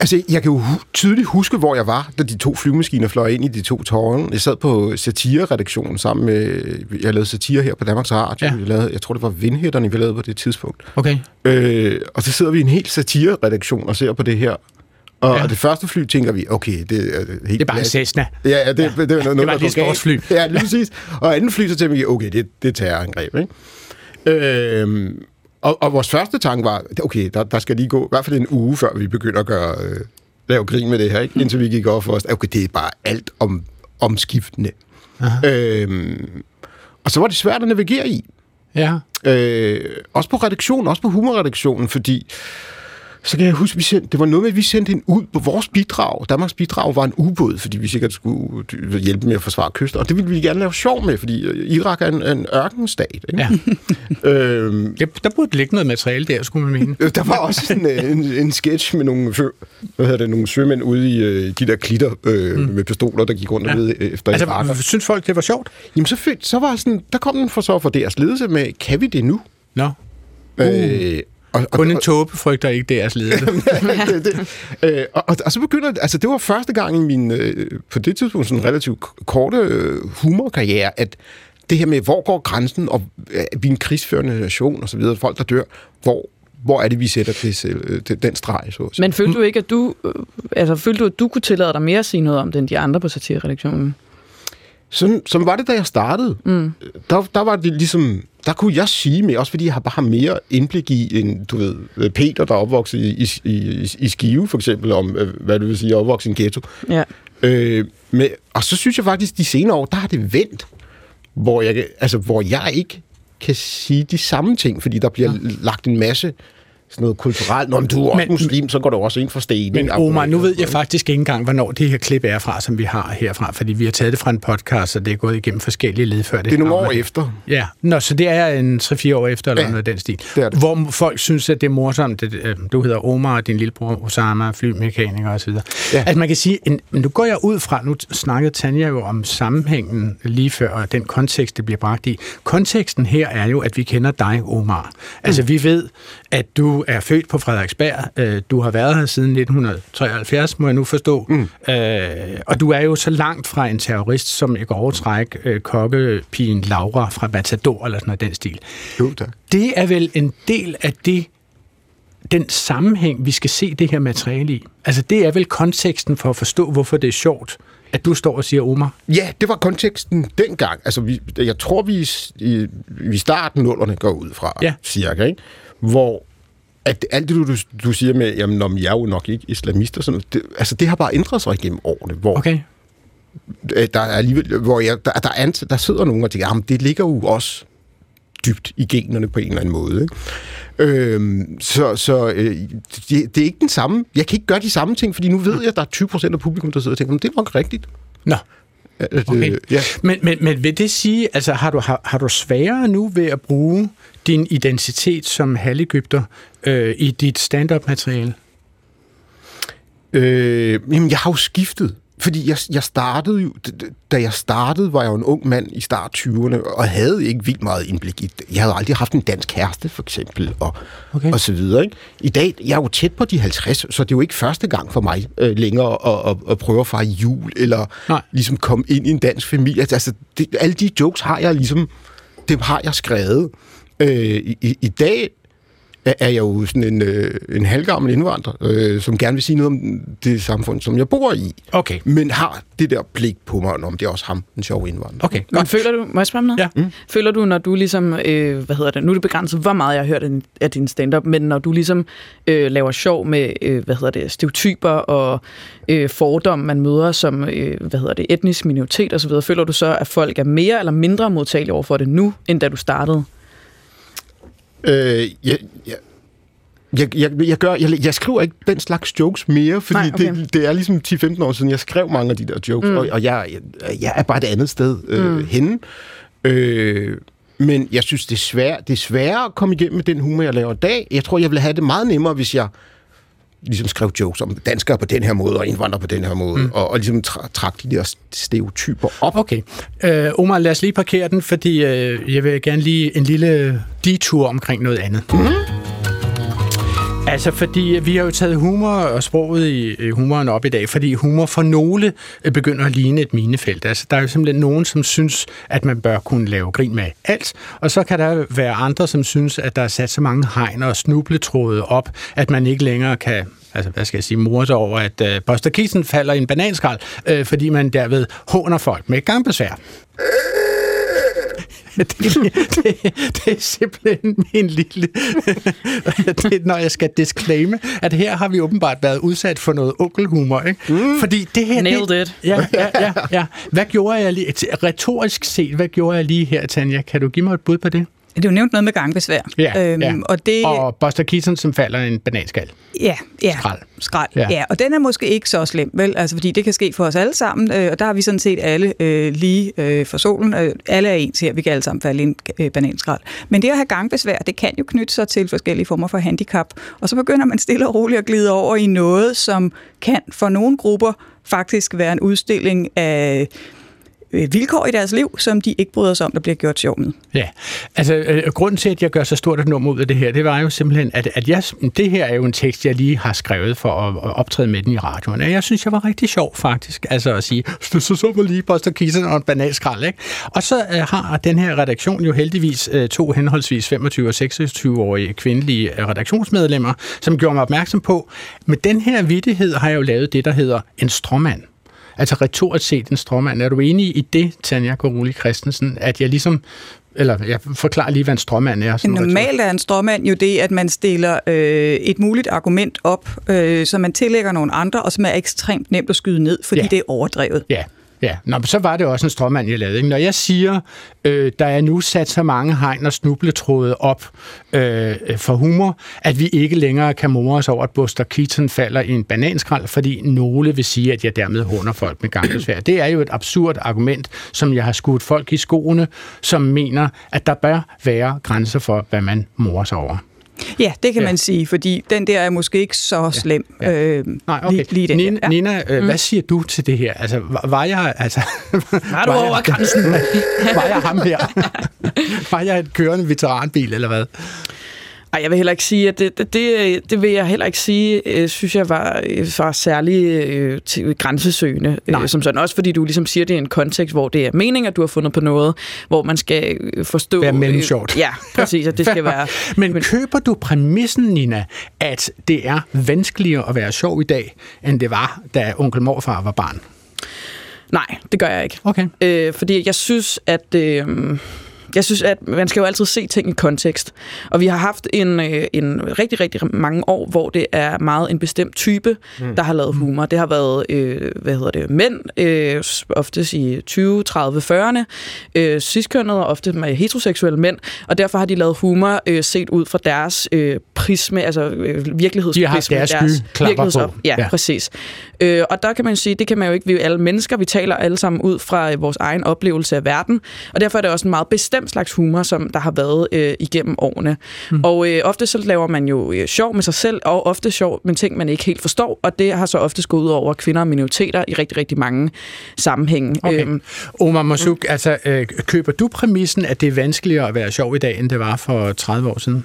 Altså, jeg kan jo tydeligt huske, hvor jeg var, da de to flyvemaskiner fløj ind i de to tårne. Jeg sad på satire-redaktionen sammen med... Jeg lavede satire her på Danmarks Radio. Ja. Jeg, lavede, jeg tror, det var Vindhætterne, vi lavede på det tidspunkt. Okay. Øh, og så sidder vi i en helt satire-redaktion og ser på det her. Og ja. det første fly tænker vi, okay, det er helt... Det er bare en Cessna. Ja, ja, det, ja. det, det er noget, det var der går fly. Ja, lige præcis. Og anden fly, så tænker vi, okay, det, det er terrorangreb, ikke? Øh, og, og vores første tanke var, okay, der, der skal lige gå i hvert fald en uge, før vi begynder at gøre, øh, lave grin med det her, ikke? indtil vi gik op for os. Okay, det er bare alt om, omskiftende. Øhm, og så var det svært at navigere i. Ja. Øh, også på redaktionen, også på humorredaktionen, fordi så kan jeg huske, vi sendte, det var noget med, at vi sendte en ud på vores bidrag. Danmarks bidrag var en ubåd, fordi vi sikkert skulle hjælpe med at forsvare kyster. Og det ville vi gerne lave sjov med, fordi Irak er en, en ørkenstat. Ikke? Ja. øhm, det, der burde ligge noget materiale der, skulle man mene. Der var også en, en, en sketch med nogle, hvad hedder det, nogle sømænd ude i de der klitter uh, mm. med pistoler, der gik rundt ja. ved, efter altså, Irak. Synes folk, det var sjovt? Jamen, så, fedt, så var sådan, der kom den for så for deres ledelse med, kan vi det nu? Nå. No. Øh, uh. Og, og, Kun en tåbe frygter ikke deres ledelse. det, det, øh, og, og, og så begynder altså det var første gang i min, øh, på det tidspunkt, sådan en relativt korte øh, humorkarriere, at det her med, hvor går grænsen, og øh, vi er en krigsførende nation, og så videre, folk der dør, hvor, hvor er det, vi sætter det, det, den streg, så Men følte du ikke, at du, øh, altså, følte du, at du kunne tillade dig mere at sige noget om det, end de andre på satirredaktionen? Sådan, som var det, da jeg startede. Mm. Der, der var det ligesom der kunne jeg sige mere, også fordi jeg har bare mere indblik i, en, du ved, Peter, der er opvokset i, i, i, i Skive, for eksempel, om, øh, hvad det vil sige, opvokset i en ghetto. Ja. Øh, med, og så synes jeg faktisk, de senere år, der har det vendt, hvor jeg, altså, hvor jeg ikke kan sige de samme ting, fordi der bliver ja. lagt en masse sådan noget kulturelt. Når du er men, muslim, så går du også ind for stening. Men Omar, nu ved jeg faktisk ikke engang, hvornår det her klip er fra, som vi har herfra, fordi vi har taget det fra en podcast, og det er gået igennem forskellige led før det. Det er nogle år efter. Ja, Nå, så det er en 3-4 år efter, eller ja, noget af den stil. Det det. Hvor folk synes, at det er morsomt. Det, øh, du hedder Omar, din lillebror Osama, flymekaniker osv. Ja. Altså man kan sige, en, nu går jeg ud fra, nu snakkede Tanja jo om sammenhængen lige før, og den kontekst, det bliver bragt i. Konteksten her er jo, at vi kender dig, Omar. Altså mm. vi ved, at du du er født på Frederiksberg. Øh, du har været her siden 1973, må jeg nu forstå. Mm. Øh, og du er jo så langt fra en terrorist, som i går træk kokkepigen Laura fra Matador, eller sådan noget den stil. Jo, tak. Det er vel en del af det, den sammenhæng, vi skal se det her materiale i. Altså, det er vel konteksten for at forstå, hvorfor det er sjovt, at du står og siger Omar? Ja, det var konteksten dengang. Altså, vi, jeg tror, vi i, vi starten nullerne går ud fra, ja. cirka, ikke? hvor at alt det, du, du siger med, jamen, om jeg er jo nok ikke islamist og sådan noget, det, altså, det har bare ændret sig igennem årene, hvor okay. Øh, der er alligevel, hvor jeg, der, der, er, der sidder nogen og tænker, jamen, det ligger jo også dybt i generne på en eller anden måde. Ikke? Øhm, så så øh, det, det er ikke den samme. Jeg kan ikke gøre de samme ting, fordi nu ved jeg, at der er 20 procent af publikum, der sidder og tænker, det er nok rigtigt. Nå. Okay. Ja. Men, men, men vil det sige, altså har du, har, har du sværere nu ved at bruge din identitet som halvegypter øh, i dit stand-up materiale? Øh, jamen, jeg har jo skiftet. Fordi jeg, jeg startede jo, da jeg startede, var jeg jo en ung mand i start 20'erne, og havde ikke vildt meget indblik i det. Jeg havde aldrig haft en dansk kæreste, for eksempel, og, okay. og så videre. Ikke? I dag, jeg er jo tæt på de 50, så det er jo ikke første gang for mig øh, længere at, at, at prøve at fejre jul, eller Nej. ligesom komme ind i en dansk familie. Altså, det, alle de jokes har jeg ligesom, dem har jeg skrevet. Øh, i, I dag er jeg jo sådan en, øh, en halvgammel indvandrer, øh, som gerne vil sige noget om det samfund, som jeg bor i. Okay. Men har det der blik på mig, om det er også ham, den sjove indvandrer. Okay. Men føler du, må jeg spørge noget? Ja. Mm. Føler du, når du ligesom, øh, hvad hedder det, nu er det begrænset, hvor meget jeg har hørt af din stand-up, men når du ligesom øh, laver sjov med, øh, hvad hedder det, stereotyper og øh, fordomme, man møder som, øh, hvad hedder det, etnisk minoritet osv., føler du så, at folk er mere eller mindre modtagelige over for det nu, end da du startede? Øh, jeg, jeg, jeg, jeg, jeg, gør, jeg, jeg skriver ikke den slags jokes mere, fordi Nej, okay. det, det er ligesom 10-15 år siden, jeg skrev mange af de der jokes, mm. og, og jeg, jeg, jeg er bare et andet sted øh, mm. henne. Øh, men jeg synes, det er, svært, det er sværere at komme igennem med den humor, jeg laver i dag. Jeg tror, jeg ville have det meget nemmere, hvis jeg ligesom skrev jokes om danskere på den her måde, og indvandrere på den her måde, mm. og, og ligesom tra- trak de der stereotyper op. Okay. Øh, Omar, lad os lige parkere den, fordi øh, jeg vil gerne lige en lille detur omkring noget andet. Mm. Altså, fordi øh, vi har jo taget humor og sproget i humoren op i dag, fordi humor for nogle øh, begynder at ligne et minefelt. Altså, der er jo simpelthen nogen, som synes, at man bør kunne lave grin med alt, og så kan der være andre, som synes, at der er sat så mange hegn og snubletråde op, at man ikke længere kan altså hvad skal jeg sige, morse over, at øh, Buster Keaton falder i en bananskrald, øh, fordi man derved håner folk med gangbesvær. det, det, det er simpelthen min lille... det, når jeg skal disclaime, at her har vi åbenbart været udsat for noget onkelhumor. Ikke? Mm. Fordi det her... Nailed det, it. Ja, ja, ja, ja. Hvad gjorde jeg lige... Retorisk set, hvad gjorde jeg lige her, Tanja? Kan du give mig et bud på det? Det er jo nævnt noget med gangbesvær. Ja, øhm, ja. Og, det, og Buster Keaton, som falder en bananskal. Ja, ja. Skrald. Skrald, ja. ja. Og den er måske ikke så slem, vel? Altså, fordi det kan ske for os alle sammen, øh, og der har vi sådan set alle øh, lige øh, for solen. Øh, alle er ens her, vi kan alle sammen falde i en øh, bananskrald. Men det at have gangbesvær, det kan jo knytte sig til forskellige former for handicap. Og så begynder man stille og roligt at glide over i noget, som kan for nogle grupper faktisk være en udstilling af Øh, vilkår i deres liv, som de ikke bryder sig om, der bliver gjort sjov med. Ja, altså øh, grunden til, at jeg gør så stort et nummer ud af det her, det var jo simpelthen, at, at jeg, det her er jo en tekst, jeg lige har skrevet for at, at optræde med den i radioen. Og jeg synes, jeg var rigtig sjov faktisk, altså at sige, så så, så var lige Buster Keaton og en bananskrald, ikke? Og så øh, har den her redaktion jo heldigvis øh, to henholdsvis 25 og 26-årige kvindelige øh, redaktionsmedlemmer, som gjorde mig opmærksom på, med den her vittighed har jeg jo lavet det, der hedder en stråmand. Altså retorisk set en stråmand. Er du enig i det, Tanja Goruli Christensen, at jeg ligesom eller jeg forklarer lige, hvad en stråmand er. Sådan Normalt er en stråmand jo det, at man stiller øh, et muligt argument op, øh, som man tillægger nogle andre, og som er ekstremt nemt at skyde ned, fordi ja. det er overdrevet. Ja, Ja, Nå, så var det også en strømmand, jeg lavede. Ikke? Når jeg siger, øh, der er nu sat så mange hegn og snubletråde op øh, for humor, at vi ikke længere kan more os over, at Buster Keaton falder i en bananskrald, fordi nogle vil sige, at jeg dermed hunder folk med gangbesvær. Det er jo et absurd argument, som jeg har skudt folk i skoene, som mener, at der bør være grænser for, hvad man morer sig over. Ja, det kan ja. man sige, fordi den der er måske ikke så slem. Ja. Ja. Øh, Nej, okay. Lige, lige Nina, ja. Nina øh, mm. hvad siger du til det her? Altså, var, var jeg... Altså, var du var over grænsen? var jeg ham her? var jeg et kørende veteranbil, eller hvad? Ej, jeg vil heller ikke sige, at det, det, det, det vil jeg heller ikke sige, øh, synes jeg var, øh, var særlig øh, til grænsesøgende. Øh, som sådan. Også fordi du ligesom siger, det er en kontekst, hvor det er mening, at du har fundet på noget, hvor man skal forstå... Være mellem sjovt. Øh, ja, præcis, at det skal være... men, men køber du præmissen, Nina, at det er vanskeligere at være sjov i dag, end det var, da onkel morfar var barn? Nej, det gør jeg ikke. Okay. Øh, fordi jeg synes, at... Øh, jeg synes, at man skal jo altid se ting i kontekst. Og vi har haft en, øh, en rigtig, rigtig mange år, hvor det er meget en bestemt type, mm. der har lavet humor. Det har været, øh, hvad hedder det, mænd, øh, oftest i 20, 30, 40'erne, øh, ciskønnet og ofte med heteroseksuelle mænd, og derfor har de lavet humor øh, set ud fra deres øh, prisme, altså øh, virkelighedsprisme. De har haft deres, deres virkelighedsop. på. Ja, ja, præcis. Øh, og der kan man sige, det kan man jo ikke, vi er alle mennesker, vi taler alle sammen ud fra vores egen oplevelse af verden, og derfor er det også en meget bestemt slags humor, som der har været øh, igennem årene. Mm. Og øh, ofte så laver man jo øh, sjov med sig selv, og ofte sjov med ting, man ikke helt forstår, og det har så ofte gået ud over kvinder og minoriteter i rigtig, rigtig mange sammenhænge. Okay. Øhm, Omar Masuk, mm. altså øh, køber du præmissen, at det er vanskeligere at være sjov i dag, end det var for 30 år siden?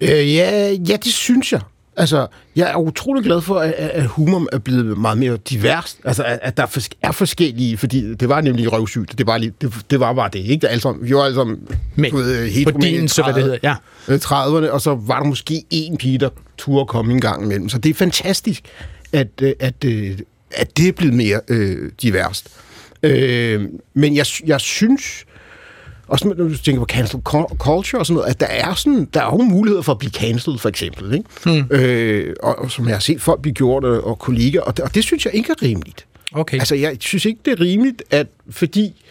Øh, ja, ja, det synes jeg. Altså, jeg er utrolig glad for, at, at humor er blevet meget mere divers. Altså, at, at der er forskellige, fordi det var nemlig røvsygt. Det var, lige, det, det var bare det, ikke? Det alle vi var alle sammen Men, helt på din, så hvad det hedder, ja. 30'erne, øh, og så var der måske en pige, der turde komme en gang imellem. Så det er fantastisk, at, øh, at, at, øh, at det er blevet mere øh, diverst. Øh, men jeg, jeg synes, også når du tænker på cancel culture og sådan noget, at der er, sådan, der er jo muligheder for at blive cancelled, for eksempel. Ikke? Hmm. Øh, og, og, som jeg har set folk blive gjort, og, og kolleger, og det, og det synes jeg ikke er rimeligt. Okay. Altså, jeg synes ikke, det er rimeligt, at fordi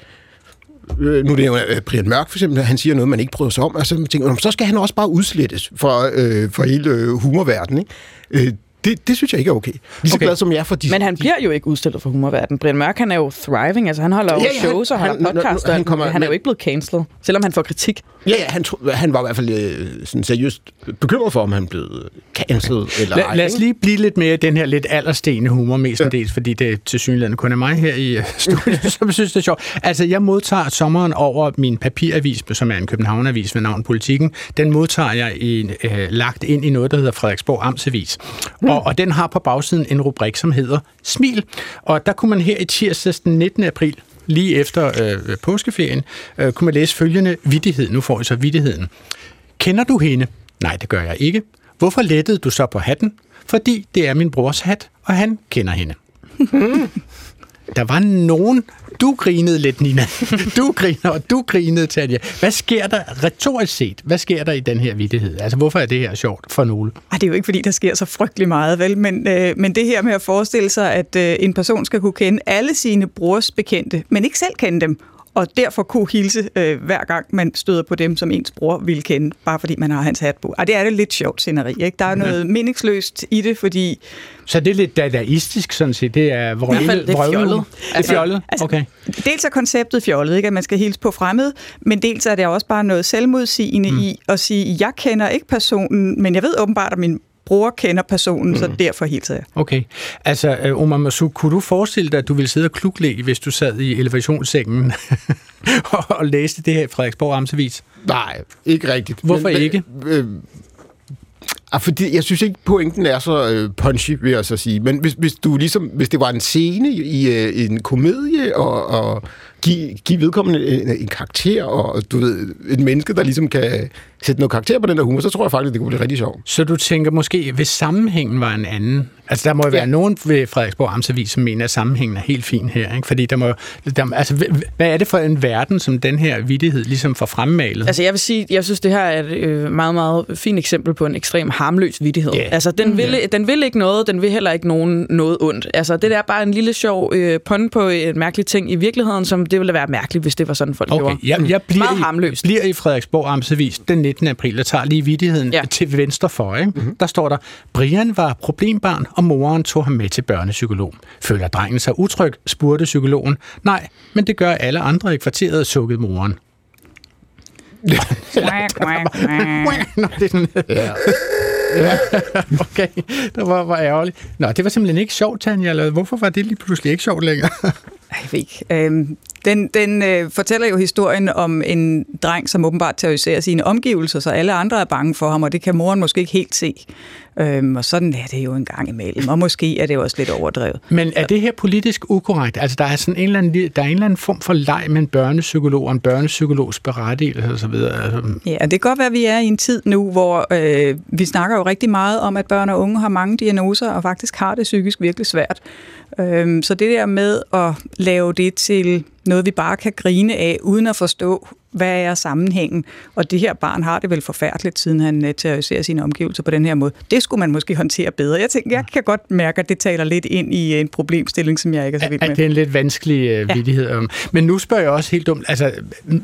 øh, nu er det jo øh, Brian Mørk for eksempel, han siger noget, man ikke bryder sig om, altså man tænker, så skal han også bare udslettes for, øh, for hele øh, humorverdenen. Ikke? Øh, det, det synes jeg ikke er okay. Lige så okay. glad som jeg er for de... Men han bliver jo ikke udstillet for humorverden. Brian Mørk, han er jo thriving. Altså, han holder jo ja, ja, shows og han, han podcasts. Han, kommer, han er jo ikke blevet cancelled, selvom han får kritik. Ja, ja han, han var i hvert fald øh, sådan seriøst bekymret for, om han blev cancelled eller La, Lad os lige blive lidt mere den her lidt alderstene humor, mest ja. dels, fordi det til synligheden kun er mig her i øh, studiet, som synes, det er sjovt. Altså, jeg modtager sommeren over min papiravis, som er en København-avis med navn Politikken. Den modtager jeg i, øh, lagt ind i noget, der hedder Frederiksborg Amtsavis. Mm. Og, og den har på bagsiden en rubrik, som hedder Smil. Og der kunne man her i tirsdags den 19. april lige efter øh, påskeferien, øh, kunne man læse følgende vidtighed. Nu får jeg så vidtigheden. Kender du hende? Nej, det gør jeg ikke. Hvorfor lettede du så på hatten? Fordi det er min brors hat, og han kender hende. Der var nogen, du grinede lidt, Nina. Du griner, og du grinede, Tanja. Hvad sker der retorisk set? Hvad sker der i den her vidtighed? Altså, hvorfor er det her sjovt for nogle? Ej, det er jo ikke, fordi der sker så frygtelig meget, vel? Men, øh, men det her med at forestille sig, at øh, en person skal kunne kende alle sine brors bekendte, men ikke selv kende dem, og derfor kunne hilse øh, hver gang, man støder på dem, som ens bror ville kende, bare fordi man har hans hat på. Og det er det lidt sjovt sceneri, ikke? Der er noget ja. meningsløst i det, fordi... Så det er lidt dadaistisk, sådan set. Det er vrøvlet. I hvert fald, det er fjollet. Det er fjollet? Altså, okay. Dels er konceptet fjollet, ikke? At man skal hilse på fremmed, men dels er det også bare noget selvmodsigende mm. i at sige, jeg kender ikke personen, men jeg ved åbenbart, at min bror kender personen, mm. så derfor hilser jeg. Okay. Altså, øh, Omar Masuk, kunne du forestille dig, at du ville sidde og klukle, hvis du sad i elevationssengen og læste det her Frederiksborg Amtsavis? Nej, ikke rigtigt. Hvorfor men, ikke? Øh, Ah, fordi jeg synes ikke, pointen er så øh, punchy, vil jeg så sige. Men hvis, hvis, du ligesom, hvis det var en scene i, øh, en komedie, og, og give, give vedkommende en, en karakter, og du ved, et menneske, der ligesom kan sætte noget karakter på den der humor, så tror jeg faktisk, det kunne blive rigtig sjovt. Så du tænker måske, hvis sammenhængen var en anden? Altså, der må jo være ja. nogen ved Frederiksborg Amtsavis, som mener, at sammenhængen er helt fin her, ikke? Fordi der må, der, altså, hvad er det for en verden, som den her vidighed ligesom får fremmalet? Altså, jeg vil sige, jeg synes, det her er et øh, meget, meget fint eksempel på en ekstrem harmløs vidighed. Yeah. Altså, den vil, yeah. den vil ikke noget, den vil heller ikke nogen noget ondt. Altså, det der er bare en lille sjov øh, pun på en mærkelig ting i virkeligheden, som det ville være mærkeligt, hvis det var sådan, folk okay. gjorde. Jeg, jeg bliver meget harmløst. bliver i Frederiksborg Amtsavis den 19. april, og tager lige vidigheden ja. til venstre for. Ikke? Mm-hmm. Der står der, Brian var problembarn, og moren tog ham med til børnepsykolog. Føler drengen sig utryg, spurgte psykologen. Nej, men det gør alle andre i kvarteret, sukkede moren. Nå, det er sådan... Ja. ja. okay, det var, var ærgerligt. Nå, det var simpelthen ikke sjovt, Tanja. Hvorfor var det lige pludselig ikke sjovt længere? Jeg ved ikke. Øhm, Den, den øh, fortæller jo historien om en dreng, som åbenbart terroriserer sine omgivelser, så alle andre er bange for ham, og det kan moren måske ikke helt se. Øhm, og sådan er det jo en gang imellem, og måske er det også lidt overdrevet. Men er det her politisk ukorrekt? Altså, der er, sådan en eller anden, der er en eller anden form for leg med en børnepsykolog og en børnepsykologs berettigelse osv.? Altså... Ja, det kan godt være, at vi er i en tid nu, hvor øh, vi snakker jo rigtig meget om, at børn og unge har mange diagnoser, og faktisk har det psykisk virkelig svært. Øhm, så det der med at lave det til noget, vi bare kan grine af, uden at forstå, hvad er sammenhængen? Og det her barn har det vel forfærdeligt, siden han øh, terroriserer sine omgivelser på den her måde. Det skulle man måske håndtere bedre. Jeg tænker, jeg kan godt mærke, at det taler lidt ind i en problemstilling, som jeg ikke er så vild med. At det er en lidt vanskelig vidighed. Ja. Men nu spørger jeg også helt dumt, altså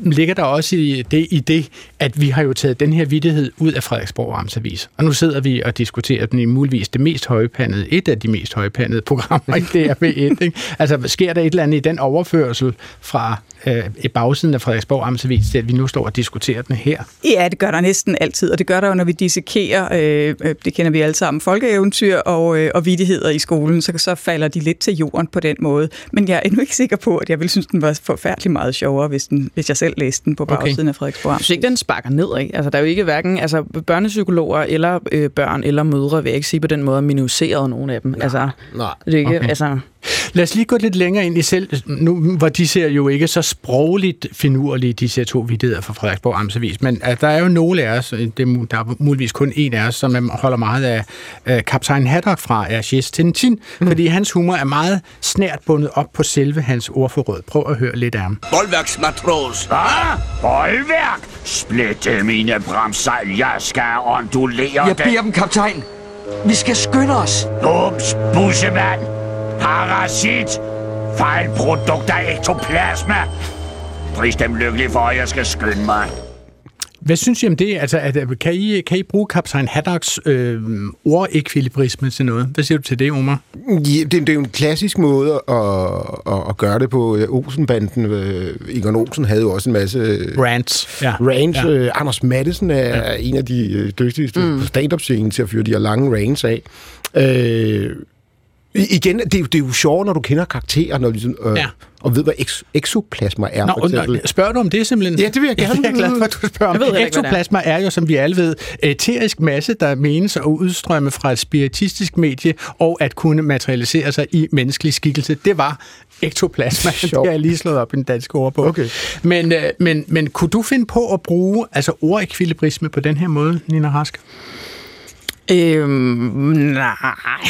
ligger der også i det, i det, at vi har jo taget den her vidighed ud af Frederiksborg Amtsavis, og nu sidder vi og diskuterer den i muligvis det mest højpandede, et af de mest højpandede programmer i DRB1. Ikke? Altså sker der et eller andet i den overførsel fra øh, i bagsiden af Frederiksborg Amtsavis, til at vi nu står og diskuterer den her? Ja, det gør der næsten altid, og det gør der jo, når vi dissekerer, øh, øh, det kender vi alle sammen, folkeeventyr og, øh, og vidigheder i skolen, så, så falder de lidt til jorden på den måde. Men jeg er endnu ikke sikker på, at jeg vil synes, den var forfærdelig meget sjovere, hvis, den, hvis jeg selv læste den på bagsiden okay. af Frederiksborg Amtsavis. Jeg synes ikke, den sparker ned, ikke? Altså, der er jo ikke hverken altså, børnepsykologer eller øh, børn eller mødre, vil jeg ikke sige på den måde, minuseret nogen af dem. Nej. Altså, Nej. Det er ikke, okay. altså, Lad os lige gå lidt længere ind i selv, nu, hvor de ser jo ikke så sprogligt finurlige, de ser to vidtigheder fra Frederiksborg Amtsavis, men at der er jo nogle af os, det, der er muligvis kun en af os, som holder meget af uh, kaptajn Haddock fra Hergés Tintin, mm. fordi hans humor er meget snært bundet op på selve hans ordforråd. Prøv at høre lidt af ham. Bolværksmatros. Hvad? Bolværk? Splitte mine bremsejl, jeg skal ondulere Jeg beder dem, kaptajn. Vi skal skynde os. Ups, bussemand. Parasit! Fejlprodukt af ektoplasma! Pris dem lykkelig for, at jeg skal skynde mig. Hvad synes I om det? Altså, at, kan, I, kan I bruge kaptajn Haddocks øh, ordekvilibrisme til noget? Hvad siger du til det, Omar? Ja, det, det er jo en klassisk måde at, at, at gøre det på. Olsenbanden, øh, Egon Olsen havde jo også en masse... Rants. Ja. Rants. Ja. Øh, Anders Madsen er ja. en af de øh, dygtigste mm. på stand-up-scenen til at fyre de her lange rants af. Øh, Igen, det er, det er jo sjovt, når du kender karakterer, når ligesom, øh, ja. og ved, hvad ex, exoplasma er. Nå, for eksempel. spørger du om det simpelthen? Ja, det vil jeg gerne. Jeg er glad for, at du spørger om det. Exoplasma er. er jo, som vi alle ved, eterisk masse, der menes at udstrømme fra et spiritistisk medie, og at kunne materialisere sig i menneskelig skikkelse. Det var ektoplasma. Sjov. Det har jeg lige slået op i den danske ordbog. Okay. Men, øh, men, men kunne du finde på at bruge altså ordekvilibrisme på den her måde, Nina Rask? Øhm, nej,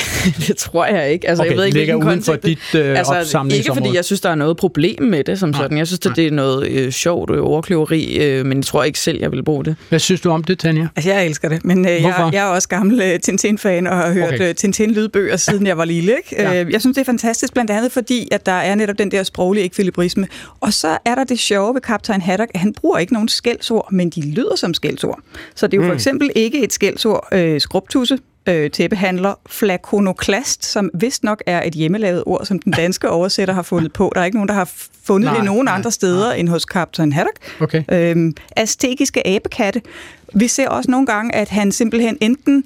det tror jeg ikke. Altså, okay, jeg ved ikke, ligger uden for dit øh, altså, Ikke fordi jeg synes, der er noget problem med det som nej, sådan. Jeg synes, at det er noget øh, sjovt øh, overkløveri, øh, men jeg tror ikke selv, jeg vil bruge det. Hvad synes du om det, Tanja? Altså, jeg elsker det, men øh, jeg, jeg er også gammel øh, Tintin-fan og har hørt okay. øh, Tintin-lydbøger, siden jeg var lille. Ikke? ja. øh, jeg synes, det er fantastisk, blandt andet fordi, at der er netop den der sproglige ekvilibrisme. Og så er der det sjove ved Kaptajn Haddock, at han bruger ikke nogen skældsord, men de lyder som skældsord. Så det er jo mm. for eksempel ikke et skældsord, øh, skrubtusse, øh, tæppehandler, flakonoklast, som vist nok er et hjemmelavet ord, som den danske oversætter har fundet på. Der er ikke nogen, der har fundet nej, det nogen nej, andre steder nej. end hos Captain Haddock. Okay. Øhm, aztekiske abekatte. Vi ser også nogle gange, at han simpelthen enten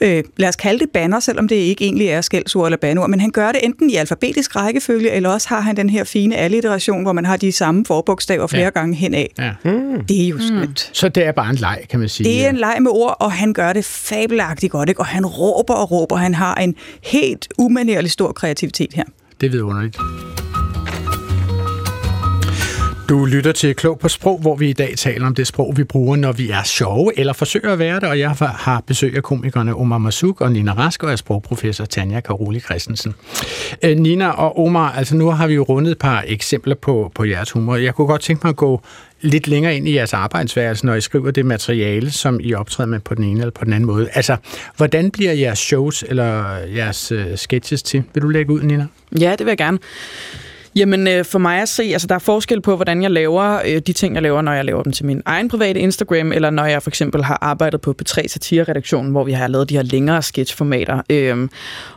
øh, lad os kalde det banner, selvom det ikke egentlig er skældsord eller banord, men han gør det enten i alfabetisk rækkefølge, eller også har han den her fine alliteration, hvor man har de samme forbogstaver flere ja. gange henad. Ja. Mm. Det er jo skønt. Mm. Så det er bare en leg, kan man sige. Det er en leg med ord, og han gør det fabelagtigt godt, ikke? og han råber og råber. Han har en helt umanerlig stor kreativitet her. Det er vidunderligt. Du lytter til Klog på Sprog, hvor vi i dag taler om det sprog, vi bruger, når vi er sjove eller forsøger at være det. Og jeg har besøg af komikerne Omar Masuk og Nina Rask og sprogprofessor Tanja Karoli Christensen. Øh, Nina og Omar, altså nu har vi jo rundet et par eksempler på, på jeres humor. Jeg kunne godt tænke mig at gå lidt længere ind i jeres arbejdsværelse, når I skriver det materiale, som I optræder med på den ene eller på den anden måde. Altså, hvordan bliver jeres shows eller jeres øh, sketches til? Vil du lægge ud, Nina? Ja, det vil jeg gerne. Jamen øh, for mig at se, altså der er forskel på, hvordan jeg laver øh, de ting, jeg laver, når jeg laver dem til min egen private Instagram, eller når jeg for eksempel har arbejdet på P3 Satire-redaktionen, hvor vi har lavet de her længere sketchformater. Øh,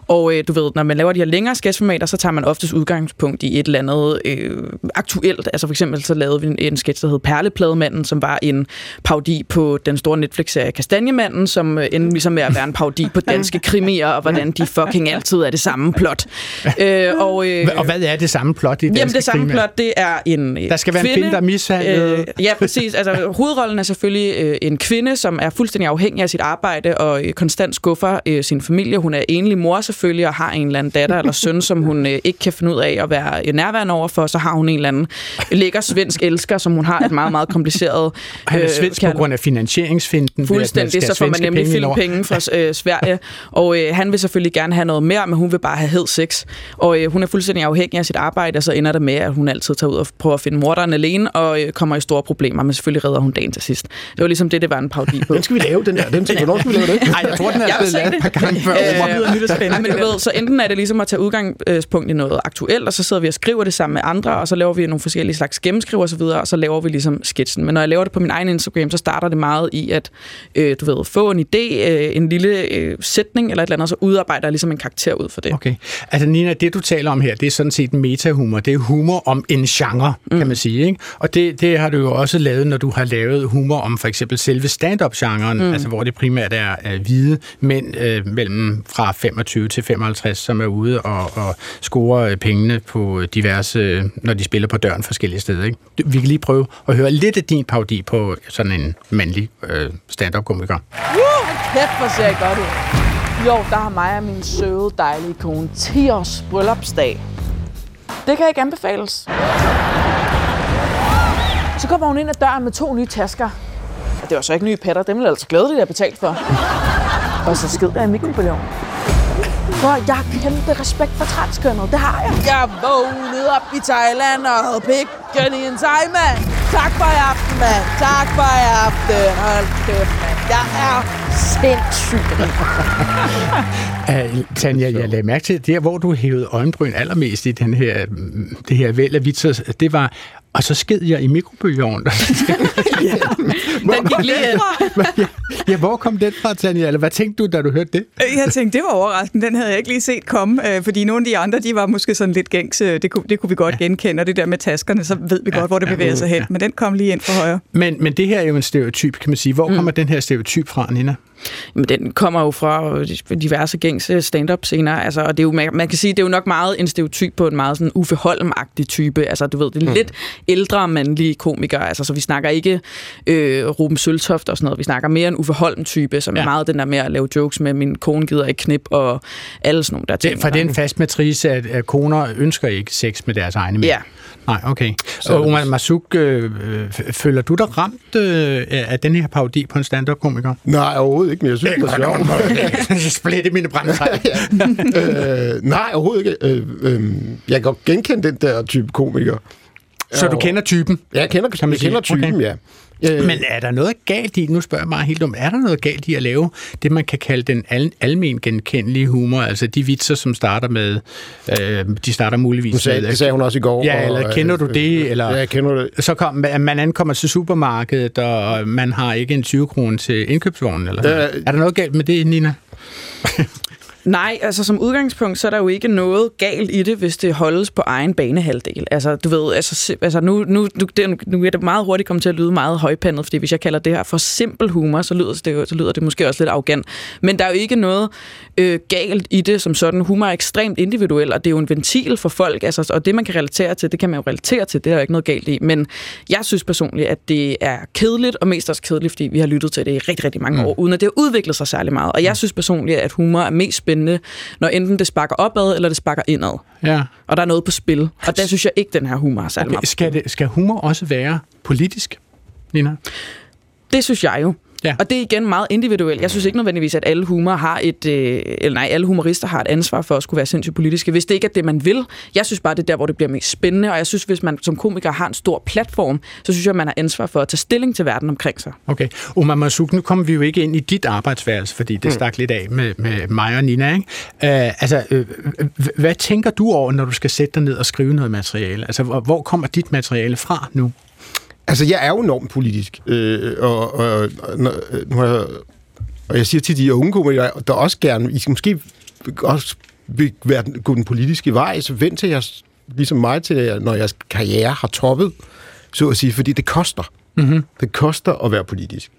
og øh, du ved, når man laver de her længere sketchformater, så tager man oftest udgangspunkt i et eller andet øh, aktuelt. Altså for eksempel så lavede vi en, en sketch, der hed Perleplademanden, som var en paudi på den store Netflix-serie Kastanjemanden, som øh, endte ligesom med at være en paudi på danske krimier, og hvordan de fucking altid er det samme plot. Øh, og, øh, og hvad er det samme plot i Jamen, det samme plot, det er en Der skal være kvinde, en kvinde, der er mishandlet. Øh, ja, præcis. Altså, hovedrollen er selvfølgelig øh, en kvinde, som er fuldstændig afhængig af sit arbejde og øh, konstant skuffer øh, sin familie. Hun er enlig mor selvfølgelig og har en eller anden datter eller søn, som hun øh, ikke kan finde ud af at være øh, nærværende overfor. Så har hun en eller anden lækker svensk elsker, som hun har et meget, meget kompliceret... Han er svensk på grund af finansieringsfinden. Fuldstændig, så får man nemlig filmpenge fra øh, Sverige. Og øh, han vil selvfølgelig gerne have noget mere, men hun vil bare have hed sex. Og øh, hun er fuldstændig afhængig af sit arbejde, og så ender det med, at hun altid tager ud og prøver at finde morderen alene, og øh, kommer i store problemer, men selvfølgelig redder hun dagen til sidst. Det var ligesom det, det var en parodi på. Den skal vi lave, den der. Den skal, hvornår skal vi lave det? Nej, jeg tror, den er blevet lavet et par gange før. Øh, men du ved, så enten er det ligesom at tage udgangspunkt i noget aktuelt, og så sidder vi og skriver det sammen med andre, og så laver vi nogle forskellige slags gennemskriver osv., og så laver vi ligesom skitsen. Men når jeg laver det på min egen Instagram, så starter det meget i at, øh, du ved, få en idé, øh, en lille øh, sætning eller et eller andet, og så udarbejder jeg ligesom en karakter ud for det. Okay. Altså Nina, det du taler om her, det er sådan set metahumor. Det er humor om en genre, mm. kan man sige. Ikke? Og det, det har du jo også lavet, når du har lavet humor om for eksempel selve stand-up-genren, mm. altså hvor det primært er, er hvide mænd øh, mellem fra 25 til 55, som er ude og, og score øh, pengene på diverse, øh, når de spiller på døren forskellige steder. Ikke? Vi kan lige prøve at høre lidt af din parodi på sådan en mandlig øh, stand-up-komiker. Uh, kæft, hvor ser jeg godt ud. Jo, der har mig og min søde, dejlige kone 10 års bryllupsdag. Det kan ikke anbefales. Så kommer hun ind ad døren med to nye tasker. Og det var så ikke nye patter, dem ville altså glæde det, jeg betalt for. Og så sked jeg i mikrobølgen. For jeg har kæmpe respekt for transkønnet, det har jeg. Jeg vågnede op i Thailand og havde pikken i en thai, mand. Tak for i aften, mand. Tak for i aften. Hold kæft, mand. Jeg er sindssygt Uh, Tanja, jeg lagde mærke til, der hvor du hævede øjenbryn allermest i den her, det her væld af vitser, det var, og så sked jeg i mikrobølgeovnen. ja, den gik lige ind. ja, ja, hvor kom den fra, Tanja? Eller hvad tænkte du, da du hørte det? Jeg tænkte, det var overraskende. Den havde jeg ikke lige set komme, øh, fordi nogle af de andre, de var måske sådan lidt gængs. Det kunne, det kunne vi godt ja. genkende, og det der med taskerne, så ved vi ja. godt, hvor det bevæger sig hen. Men den kom lige ind fra højre. Men, men det her er jo en stereotyp, kan man sige. Hvor mm. kommer den her stereotyp fra, Nina? Men den kommer jo fra diverse gængse stand-up scener, altså, og det er jo, man, man kan sige, det er jo nok meget en stereotyp på en meget sådan Uffe Holm-agtig type, altså du ved, det er mm. lidt ældre mandlige komikere, altså så vi snakker ikke øh, Ruben Søltoft og sådan noget, vi snakker mere en Uffe Holm-type, som ja. er meget den der med at lave jokes med, min kone gider ikke knip og alle sådan nogle der ting. Det, for det er en fast matrice, at, at koner ønsker ikke sex med deres egne mænd. Ja. Nej, okay. Så Omar Masuk, øh, føler du dig ramt øh, af den her parodi på en stand-up-komiker? Nej, overhovedet ikke, men jeg synes, det er sjovt. Splitte mine brændtræk. øh, nej, overhovedet ikke. Øh, øh, jeg kan godt genkende den der type komiker. Så du kender typen? Ja, jeg kender, jeg kender typen, okay. ja. Øh, Men er der noget galt i, nu spørger jeg meget helt om, er der noget galt i at lave det, man kan kalde den al, almen genkendelige humor, altså de vitser, som starter med, øh, de starter muligvis sagde, med... Det sagde hun også i går. Ja, eller og, kender du det? Eller, ja, jeg kender det. Så kom, man ankommer til supermarkedet, og man har ikke en 20 kroner til indkøbsvognen, eller ja, Er der noget galt med det, Nina? Nej, altså som udgangspunkt, så er der jo ikke noget galt i det, hvis det holdes på egen banehalvdel. Altså, du ved, altså, altså nu, nu, nu, det, nu er det meget hurtigt kommet til at lyde meget højpandet, fordi hvis jeg kalder det her for simpel humor, så lyder det, så lyder det måske også lidt arrogant. Men der er jo ikke noget øh, galt i det som sådan. Humor er ekstremt individuel, og det er jo en ventil for folk, altså, og det man kan relatere til, det kan man jo relatere til, det er jo ikke noget galt i. Men jeg synes personligt, at det er kedeligt, og mest også kedeligt, fordi vi har lyttet til det i rigtig, rigtig mange mm. år, uden at det har udviklet sig særlig meget. Og jeg synes personligt, at humor er mest spændende, når enten det sparker opad, eller det sparker indad. Ja. Og der er noget på spil. Og der synes jeg ikke, den her humor er særlig okay. skal, det, skal humor også være politisk, Nina? Det synes jeg jo. Ja. Og det er igen meget individuelt. Jeg synes ikke nødvendigvis, at alle humor har et, øh, eller nej, alle humorister har et ansvar for at skulle være sindssygt politiske, hvis det ikke er det, man vil. Jeg synes bare, det er der, hvor det bliver mest spændende, og jeg synes, hvis man som komiker har en stor platform, så synes jeg, at man har ansvar for at tage stilling til verden omkring sig. Okay. Omar Masuk, nu kommer vi jo ikke ind i dit arbejdsværelse, fordi det mm. stak lidt af med, med mig og Nina. Ikke? Uh, altså, uh, hvad tænker du over, når du skal sætte dig ned og skrive noget materiale? Altså, hvor, hvor kommer dit materiale fra nu? Altså, jeg er jo enormt politisk, øh, og, og, og, nu har jeg, og jeg siger til de unge komikere, der også gerne, I skal måske også vil være, gå den politiske vej, så vent til jeg, ligesom mig, til når jeres karriere har toppet, så at sige, fordi det koster. Mm-hmm. Det koster at være politisk.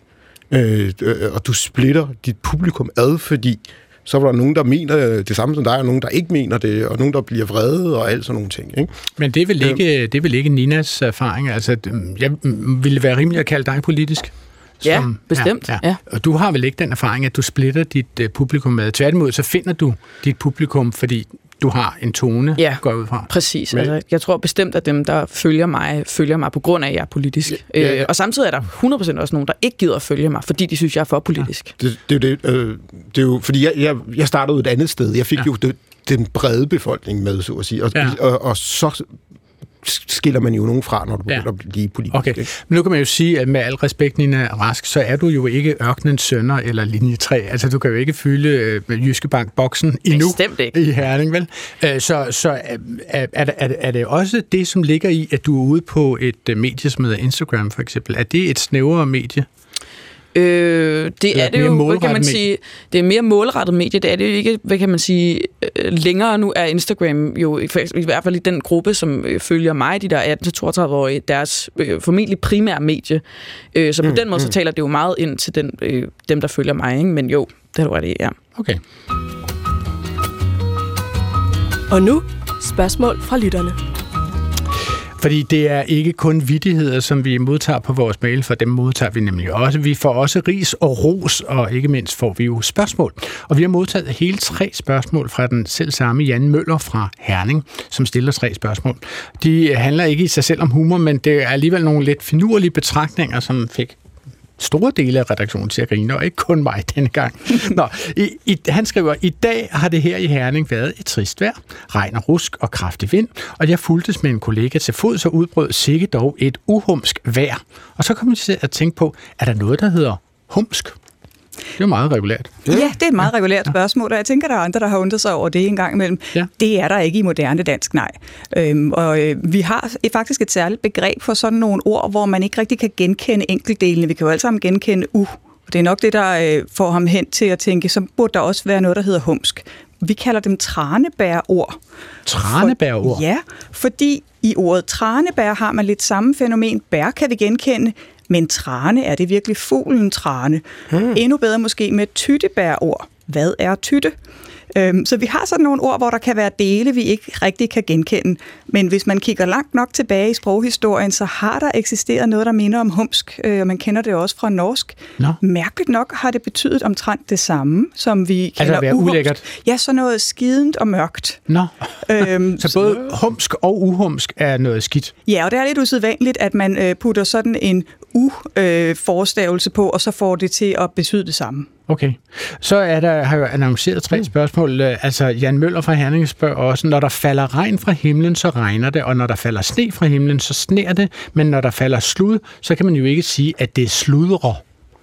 Øh, og du splitter dit publikum ad, fordi så var der nogen, der mener det samme som dig, og nogen, der ikke mener det, og nogen, der bliver vrede, og alt sådan nogle ting. Ikke? Men det er vel ikke, det er vel ikke Ninas erfaring? Altså, jeg ville være rimelig at kalde dig politisk? Ja, som, bestemt. Ja, ja. Ja. Og du har vel ikke den erfaring, at du splitter dit uh, publikum med. Tværtimod, så finder du dit publikum, fordi du har en tone, ja, går ud fra. præcis. Men, altså, jeg tror bestemt, at dem, der følger mig, følger mig på grund af, at jeg er politisk. Ja, ja. Øh, og samtidig er der 100% også nogen, der ikke gider at følge mig, fordi de synes, jeg er for politisk. Ja. Det, det, det, øh, det er jo, fordi jeg, jeg, jeg startede et andet sted. Jeg fik ja. jo det, den brede befolkning med, så at sige. Og, ja. og, og så skiller man jo nogen fra, når du begynder ja. at blive politisk. Okay. Men nu kan man jo sige, at med al respekt, Nina Rask, så er du jo ikke ørkenens sønner eller linje 3. Altså, du kan jo ikke fylde øh, Jyske Bank-boksen endnu ikke. i Herning, vel? Øh, så så er, er, er, er det også det, som ligger i, at du er ude på et øh, medie, som hedder Instagram, for eksempel? Er det et snævere medie? Øh, det er det jo, hvad kan man sige, det er mere målrettet medie, det er det jo ikke, hvad kan man sige, øh, længere nu er Instagram jo, i, hvert fald i den gruppe, som øh, følger mig, de der 18-32-årige, deres øh, formentlig primære medie. Øh, så på mm, den måde, mm. så taler det jo meget ind til den, øh, dem, der følger mig, ikke? men jo, det er det, ja. Okay. Og nu, spørgsmål fra lytterne. Fordi det er ikke kun vidtigheder, som vi modtager på vores mail, for dem modtager vi nemlig også. Vi får også ris og ros, og ikke mindst får vi jo spørgsmål. Og vi har modtaget hele tre spørgsmål fra den selv samme Jan Møller fra Herning, som stiller tre spørgsmål. De handler ikke i sig selv om humor, men det er alligevel nogle lidt finurlige betragtninger, som fik store dele af redaktionen til at grine, og ikke kun mig denne gang. Nå, i, i, han skriver, i dag har det her i Herning været et trist vejr, regn og rusk og kraftig vind, og jeg fuldtes med en kollega til fod, så udbrød sikkert dog et uhumsk vejr. Og så kom jeg til at tænke på, er der noget, der hedder humsk? Det er meget regulært. Ja, det er et meget regulært spørgsmål, og jeg tænker, der er andre, der har undret sig over det en gang imellem. Ja. Det er der ikke i moderne dansk, nej. Øhm, og øh, vi har faktisk et særligt begreb for sådan nogle ord, hvor man ikke rigtig kan genkende enkeltdelene. Vi kan jo alle sammen genkende u. Uh, det er nok det, der øh, får ham hen til at tænke, så burde der også være noget, der hedder humsk. Vi kalder dem tranebærord. Tranebærord? For, ja, fordi i ordet tranebær har man lidt samme fænomen. Bær kan vi genkende, men trane, er det virkelig fuglen trane? Hmm. Endnu bedre måske med tyttebærord. Hvad er tytte? Øhm, så vi har sådan nogle ord, hvor der kan være dele, vi ikke rigtig kan genkende. Men hvis man kigger langt nok tilbage i sproghistorien, så har der eksisteret noget, der minder om humsk, øh, og man kender det også fra norsk. No. Mærkeligt nok har det betydet omtrent det samme, som vi altså kalder altså ulækkert? Ja, så noget skident og mørkt. Nå. Øhm, så både humsk og uhumsk er noget skidt? Ja, og det er lidt usædvanligt, at man øh, putter sådan en u-forstavelse på, og så får det til at betyde det samme. Okay. Så er der, har jeg annonceret tre mm. spørgsmål. Altså, Jan Møller fra Herning spørger også, når der falder regn fra himlen, så regner det, og når der falder sne fra himlen, så sner det, men når der falder slud, så kan man jo ikke sige, at det sludrer.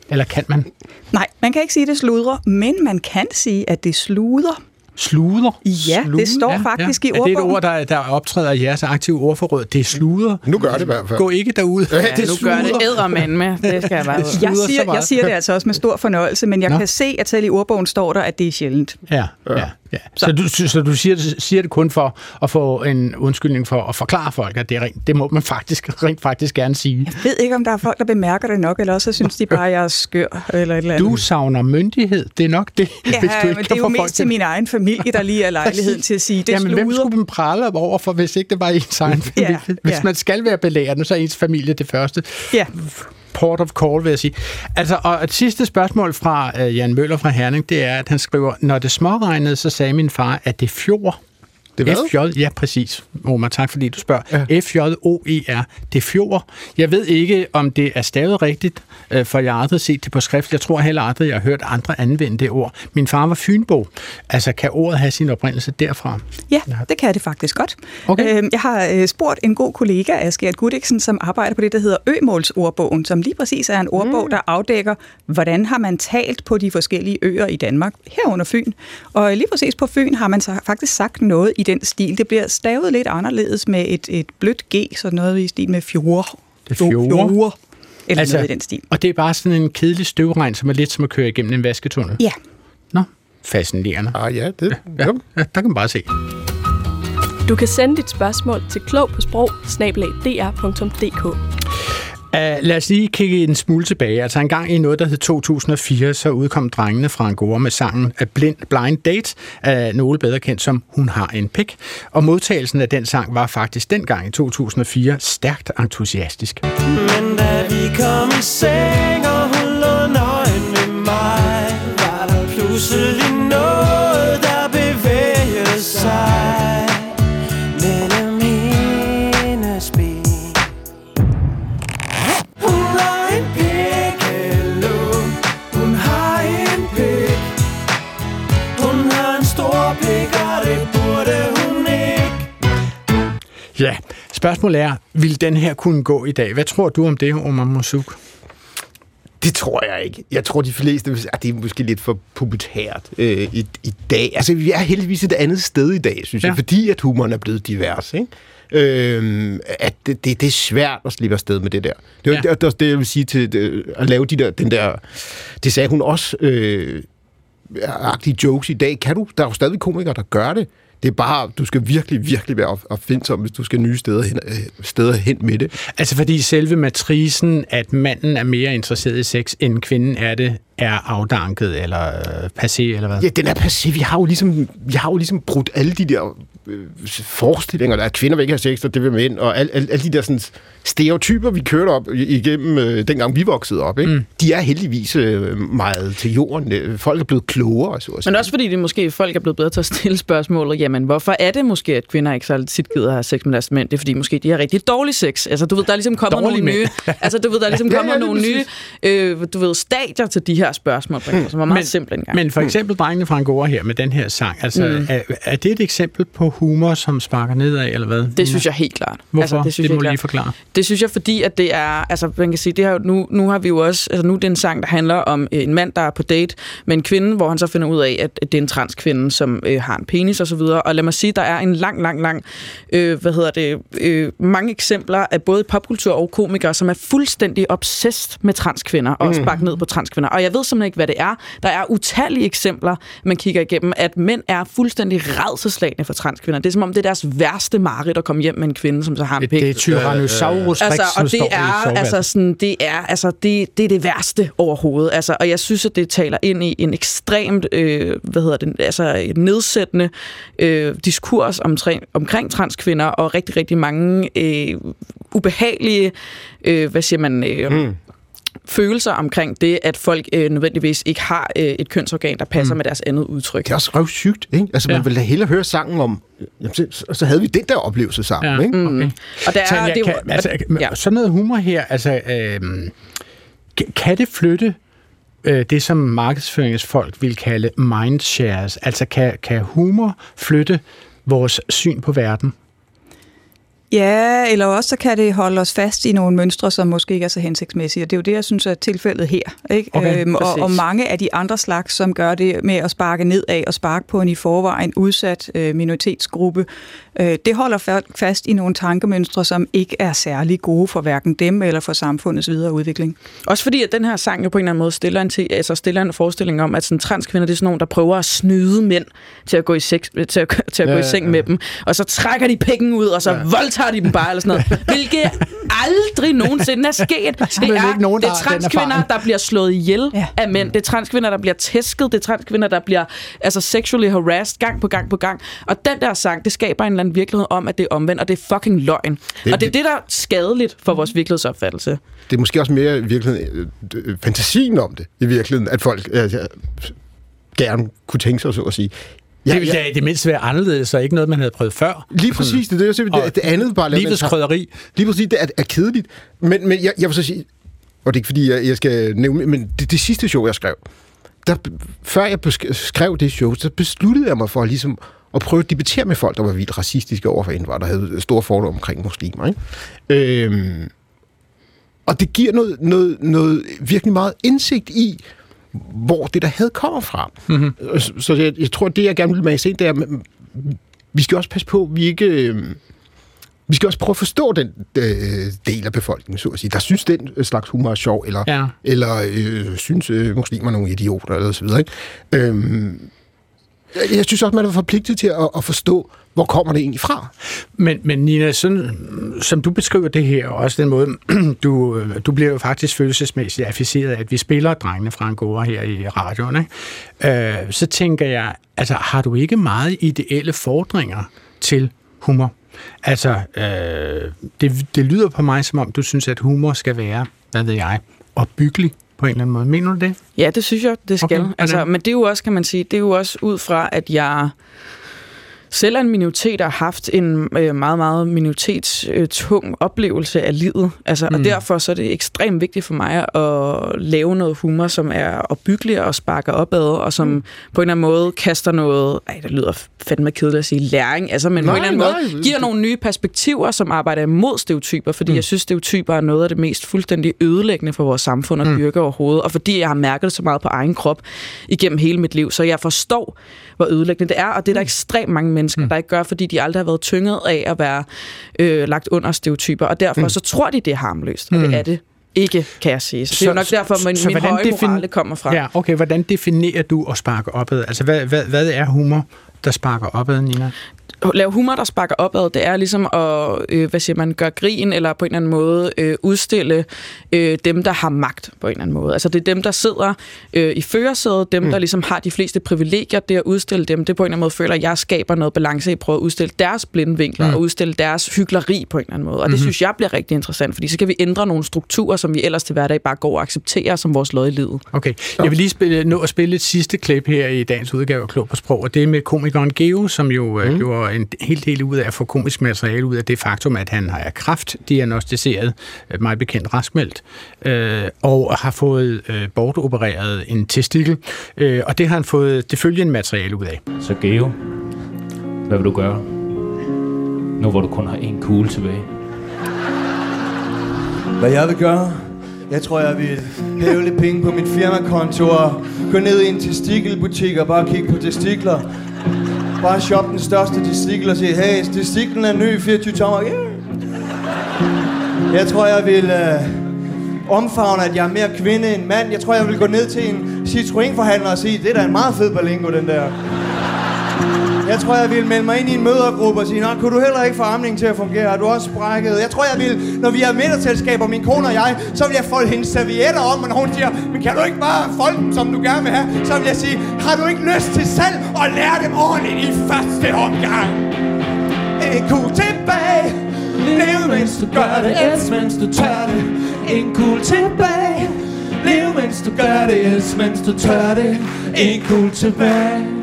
Eller kan man? Nej, man kan ikke sige, at det sludrer, men man kan sige, at det sluder. Sluder? Ja, sluder. det står ja, faktisk ja. i ordbogen. Er det et ord, der, der optræder i jeres aktive ordforråd? Det er sluder. Nu gør det i hvert fald. Gå ikke derud. Ja, det nu sluder. gør det ædermand med. Det skal jeg bare jeg siger, jeg siger det altså også med stor fornøjelse, men jeg Nå. kan se, at selv i ordbogen står der, at det er sjældent. Ja, ja. Ja. Så, så du, så du siger, siger det kun for at få en undskyldning for at forklare folk, at det, er rent, det må man faktisk rent faktisk gerne sige. Jeg ved ikke, om der er folk, der bemærker det nok, eller også så synes de bare, at jeg er skør. Eller et eller andet. Du savner myndighed. Det er nok det, ja, hvis du ikke men det er jo mest til min egen familie, der lige er lejligheden til at sige, det Jamen, sluder. hvem skulle man prale over for, hvis ikke det var ens egen familie? Ja, hvis ja. man skal være belærende, så er ens familie det første. Ja port of call, vil jeg sige. Altså, og et sidste spørgsmål fra øh, Jan Møller fra Herning, det er, at han skriver, når det småregnede, så sagde min far, at det fjord. Det hvad? FJ, ja, præcis. Omar, tak fordi du spørger. Ja. F-J-O-E-R, det fjord. Jeg ved ikke, om det er stavet rigtigt, øh, for jeg har aldrig set det på skrift. Jeg tror heller aldrig, jeg har hørt andre anvende det ord. Min far var fynbo. Altså, kan ordet have sin oprindelse derfra? Ja, det kan det faktisk godt. Okay. Øhm, jeg har øh, spurgt en god kollega, Asger Gudiksen, som arbejder på det, der hedder Ømålsordbogen, som lige præcis er en ordbog, mm. der afdækker, hvordan har man talt på de forskellige øer i Danmark, herunder Fyn. Og lige præcis på Fyn har man så faktisk sagt noget i den stil. Det bliver stavet lidt anderledes med et, et blødt G, så noget i stil med fjord. Det fjord. fjord. Eller altså, noget i den stil. Og det er bare sådan en kedelig støvregn, som er lidt som at køre igennem en vasketunnel? Ja. Nå, fascinerende. Ah ja, det... Ja, ja, ja, der kan man bare se. Du kan sende dit spørgsmål til klog på sprog Uh, lad os lige kigge en smule tilbage. Altså en gang i noget, der hed 2004, så udkom drengene fra Angora med sangen A Blind, Blind Date, uh, nogle bedre kendt som Hun har en pik. Og modtagelsen af den sang var faktisk dengang i 2004 stærkt entusiastisk. Men da vi kom i seng, spørgsmålet er, vil den her kunne gå i dag? Hvad tror du om det, Omar Mosuk? Det tror jeg ikke. Jeg tror, de fleste at det er måske lidt for pubertært øh, i, i dag. Altså, vi er heldigvis et andet sted i dag, synes ja. jeg, fordi at humoren er blevet divers, ikke? Øh, at det, det, det er svært at slippe afsted med det der. Det er ja. det, det, jeg vil sige til det, at lave de der, den der... Det sagde hun også... Øh, agtige jokes i dag. Kan du? Der er jo stadig komikere, der gør det. Det er bare, du skal virkelig, virkelig være opfindsom, hvis du skal nye steder hen, øh, steder hen med det. Altså fordi selve matrisen, at manden er mere interesseret i sex, end kvinden er det, er afdanket eller øh, passé, eller hvad? Ja, den er passé. Vi har jo ligesom, vi har jo ligesom brudt alle de der forestillinger, der er, at kvinder vil ikke have sex, og det vil mænd, og alle, alle, alle de der sådan, stereotyper, vi kørte op igennem, øh, dengang vi voksede op, ikke? Mm. de er heldigvis øh, meget til jorden. Folk er blevet klogere, så Men også fordi det måske folk er blevet bedre til at stille spørgsmålet, jamen hvorfor er det måske, at kvinder ikke så tit gider at have sex med deres mænd? Det er fordi måske de har rigtig dårlig sex. Altså du ved, der er ligesom kommet nogle nye, altså du ved, der er ligesom kommet ja, ja, nogle nye, øh, du ved, stadier til de her spørgsmål, mm. som var meget men, simple engang. Men for eksempel drengene fra Angora her med den her sang, altså mm. er, er det et eksempel på humor, som sparker nedad, eller hvad? Det synes jeg helt klart. Hvorfor? Altså, det, synes det må jeg lige forklare. Det synes jeg, fordi at det er, altså man kan sige, det her, nu, nu har vi jo også, altså nu er det en sang, der handler om øh, en mand, der er på date med en kvinde, hvor han så finder ud af, at, at det er en transkvinde, som øh, har en penis og så videre. Og lad mig sige, der er en lang, lang, lang, øh, hvad hedder det, øh, mange eksempler af både popkultur og komikere, som er fuldstændig obsessed med transkvinder og mm. sparker ned på transkvinder. Og jeg ved simpelthen ikke, hvad det er. Der er utallige eksempler, man kigger igennem, at mænd er fuldstændig redselslagende for transkvinder. Det er som om, det er deres værste mareridt at komme hjem med en kvinde, som så har en pik. Det er Tyrannosaurus altså, og det er, altså, sådan, det er, altså, det, det er det værste overhovedet. Altså, og jeg synes, at det taler ind i en ekstremt, øh, hvad hedder det, altså et nedsættende øh, diskurs omkring, omkring transkvinder, og rigtig, rigtig mange øh, ubehagelige, øh, hvad siger man, øh, mm følelser omkring det, at folk øh, nødvendigvis ikke har øh, et kønsorgan, der passer mm. med deres andet udtryk. Det er også sygt, ikke? Altså, man ja. ville hellere høre sangen om, jamen, så, så havde vi den der oplevelse sammen, ja. ikke? Mm. Okay. Og der er, det, kan, altså, ja. sådan noget humor her, altså, øh, kan det flytte øh, det, som markedsføringsfolk vil kalde mindshares? Altså, kan, kan humor flytte vores syn på verden? Ja, eller også så kan det holde os fast i nogle mønstre, som måske ikke er så hensigtsmæssige. Og det er jo det, jeg synes er tilfældet her. Ikke? Okay, øhm, og, og mange af de andre slags, som gør det med at sparke ned af og sparke på en i forvejen udsat øh, minoritetsgruppe, øh, det holder fast i nogle tankemønstre, som ikke er særlig gode for hverken dem eller for samfundets videre udvikling. Også fordi, at den her sang jo på en eller anden måde stiller en, til, altså stiller en forestilling om, at sådan, transkvinder det er sådan nogen, der prøver at snyde mænd til at gå i, sex, til at, til at ja, gå i seng ja. med dem, og så trækker de penge ud, og så ja. voldtager de dem bare, eller sådan noget. Hvilket aldrig nogensinde er sket. Det er, ikke nogen, det er transkvinder, der bliver slået ihjel ja. af mænd. Det er transkvinder, der bliver tæsket. Det er transkvinder, der bliver altså, sexually harassed gang på gang på gang. Og den der sang, det skaber en eller anden virkelighed om, at det er omvendt, og det er fucking løgn. Det, og det er det, der er skadeligt for vores virkelighedsopfattelse. Det er måske også mere virkeligheden, øh, fantasien om det, i virkeligheden, at folk øh, gerne kunne tænke sig, så at sige, Ja, det ville ja. det mindst være anderledes, så ikke noget, man havde prøvet før. Lige præcis, det er det, det, det andet bare... Livets krydderi. Lige præcis, det er, er kedeligt. Men, men jeg, jeg vil så sige, og det er ikke fordi, jeg, jeg skal nævne, men det, det sidste show, jeg skrev, der, før jeg skrev det show, så besluttede jeg mig for ligesom at prøve at debattere med folk, der var vildt racistiske over for indvandrere, der havde store fordomme omkring muslimer. Ikke? Øhm, og det giver noget, noget, noget virkelig meget indsigt i, hvor det der havde kommer fra. Mm-hmm. Så jeg, jeg tror, det jeg gerne vil med se, det er, at vi skal også passe på, at vi ikke... Øh, vi skal også prøve at forstå den øh, del af befolkningen, så at sige, der synes, den slags humor er sjov, eller, ja. eller øh, synes øh, muslimer er nogle idioter, eller så videre. Ikke? Øhm, jeg synes også, man er forpligtet til at, at forstå, hvor kommer det egentlig fra? Men, men Nina, sådan, som du beskriver det her, og også den måde, du, du bliver jo faktisk følelsesmæssigt afficeret af, at vi spiller drengene fra Angora her i radioen, ikke? Øh, så tænker jeg, altså har du ikke meget ideelle fordringer til humor? Altså, øh, det, det lyder på mig, som om du synes, at humor skal være, hvad ved jeg, opbyggelig på en eller anden måde. Mener du det? Ja, det synes jeg, det skal. Okay, altså, men det er jo også, kan man sige, det er jo også ud fra, at jeg selv en minoritet har haft en øh, meget, meget minoritetstung øh, oplevelse af livet. Altså, mm. Og derfor så er det ekstremt vigtigt for mig at lave noget humor, som er opbyggelig og sparker opad, og som mm. på en eller anden måde kaster noget, ej, det lyder fandme kedeligt at sige, læring, altså, men nej, på en eller anden nej, måde giver nogle nye perspektiver, som arbejder imod stereotyper, fordi mm. jeg synes, stereotyper er noget af det mest fuldstændig ødelæggende for vores samfund at mm. dyrke overhovedet, og fordi jeg har mærket det så meget på egen krop igennem hele mit liv, så jeg forstår, hvor ødelæggende det er, og det er der mm. ekstremt mange mennesker, mm. der ikke gør, fordi de aldrig har været tynget af at være øh, lagt under stereotyper, og derfor mm. så tror de, det er harmløst, og mm. det er det ikke, kan jeg sige. Så, så det er jo nok derfor, min, så, min høje defin- kommer fra. Ja, okay. Hvordan definerer du at sparke opad? Altså, hvad, hvad, hvad er humor, der sparker opad, Nina? lave humor, der sparker opad, det er ligesom at, øh, hvad siger man, gøre grin, eller på en eller anden måde øh, udstille øh, dem, der har magt på en eller anden måde. Altså det er dem, der sidder øh, i førersædet, dem, mm. der ligesom har de fleste privilegier, det at udstille dem, det på en eller anden måde føler, at jeg skaber noget balance i at prøve at udstille deres blindvinkler, mm. og udstille deres hyggeleri på en eller anden måde. Og det mm-hmm. synes jeg bliver rigtig interessant, fordi så kan vi ændre nogle strukturer, som vi ellers til hverdag bare går og accepterer som vores lod i livet. Okay, jeg vil lige spille, nå at spille et sidste klip her i dagens udgave af Klog på Sprog, og det er med komikeren Geo, som jo øh, mm. gjorde en hel del ud af at få komisk materiale ud af det faktum, at han har kraft diagnostiseret, øh, meget bekendt raskmeldt, øh, og har fået øh, bortopereret en testikel, øh, og det har han fået det følgende materiale ud af. Så Geo, hvad vil du gøre, nu hvor du kun har en kugle tilbage? Hvad jeg vil gøre? Jeg tror, jeg vil hæve lidt penge på min firmakonto og gå ned i en testikelbutik og bare kigge på testikler. Bare shop den største testikel og sige, hey, testiklen er ny 24 tommer. Yeah. Jeg tror, jeg vil øh, omfavne, at jeg er mere kvinde end mand. Jeg tror, jeg vil gå ned til en Citroën-forhandler og sige, det er da en meget fed balingo, den der. Jeg tror, jeg vil melde mig ind i en mødergruppe og sige, Nå, kunne du heller ikke få amningen til at fungere? Har du også sprækket? Jeg tror, jeg vil, når vi har middagsselskaber, min kone og jeg, så vil jeg folde hendes servietter om, og når hun siger, men kan du ikke bare folde dem, som du gerne vil have? Så vil jeg sige, har du ikke lyst til selv at lære dem ordentligt i første omgang? En kugle tilbage. Lev, mens du gør det. Els, mens du tør det. En kul tilbage. Lev, mens du gør det. Els, mens du tør det. En kul tilbage.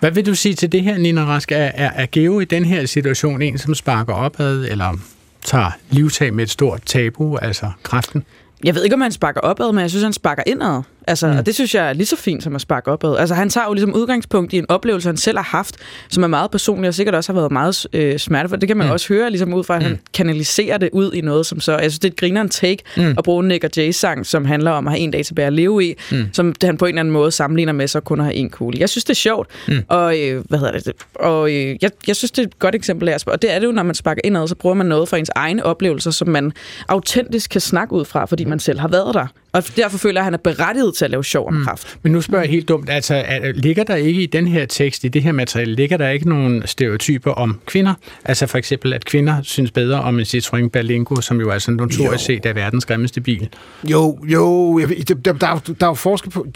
Hvad vil du sige til det her, Nina Rask? Er, er, er Geo i den her situation en, som sparker opad, eller tager livtag med et stort tabu, altså kræften? Jeg ved ikke, om han sparker opad, men jeg synes, han sparker indad. Altså, mm. Og det synes jeg er lige så fint som at sparke opad. Altså, han tager jo ligesom udgangspunkt i en oplevelse, han selv har haft, som er meget personlig, og sikkert også har været meget øh, smertefuldt. Det kan man mm. også høre ligesom ud fra, at han mm. kanaliserer det ud i noget, som så... Jeg synes, det er et grineren take mm. at bruge Nick og Jay sang, som handler om at have en dag tilbage at leve i, mm. som han på en eller anden måde sammenligner med så kun at have en kugle. Jeg synes, det er sjovt, mm. og øh, hvad hedder det? Og øh, jeg, jeg synes, det er et godt eksempel af Og det er det jo, når man sparker indad, så bruger man noget fra ens egne oplevelser, som man autentisk kan snakke ud fra, fordi man selv har været der. Og derfor føler jeg, at han er berettiget til at lave sjov om mm. kraft. Men nu spørger jeg helt dumt, altså er, ligger der ikke i den her tekst, i det her materiale, ligger der ikke nogen stereotyper om kvinder? Altså for eksempel, at kvinder synes bedre om en Citroën Berlingo, som jo er sådan notorisk set er verdens grimmeste bil. Jo, jo, jeg, der, der, der, der er jo forskel på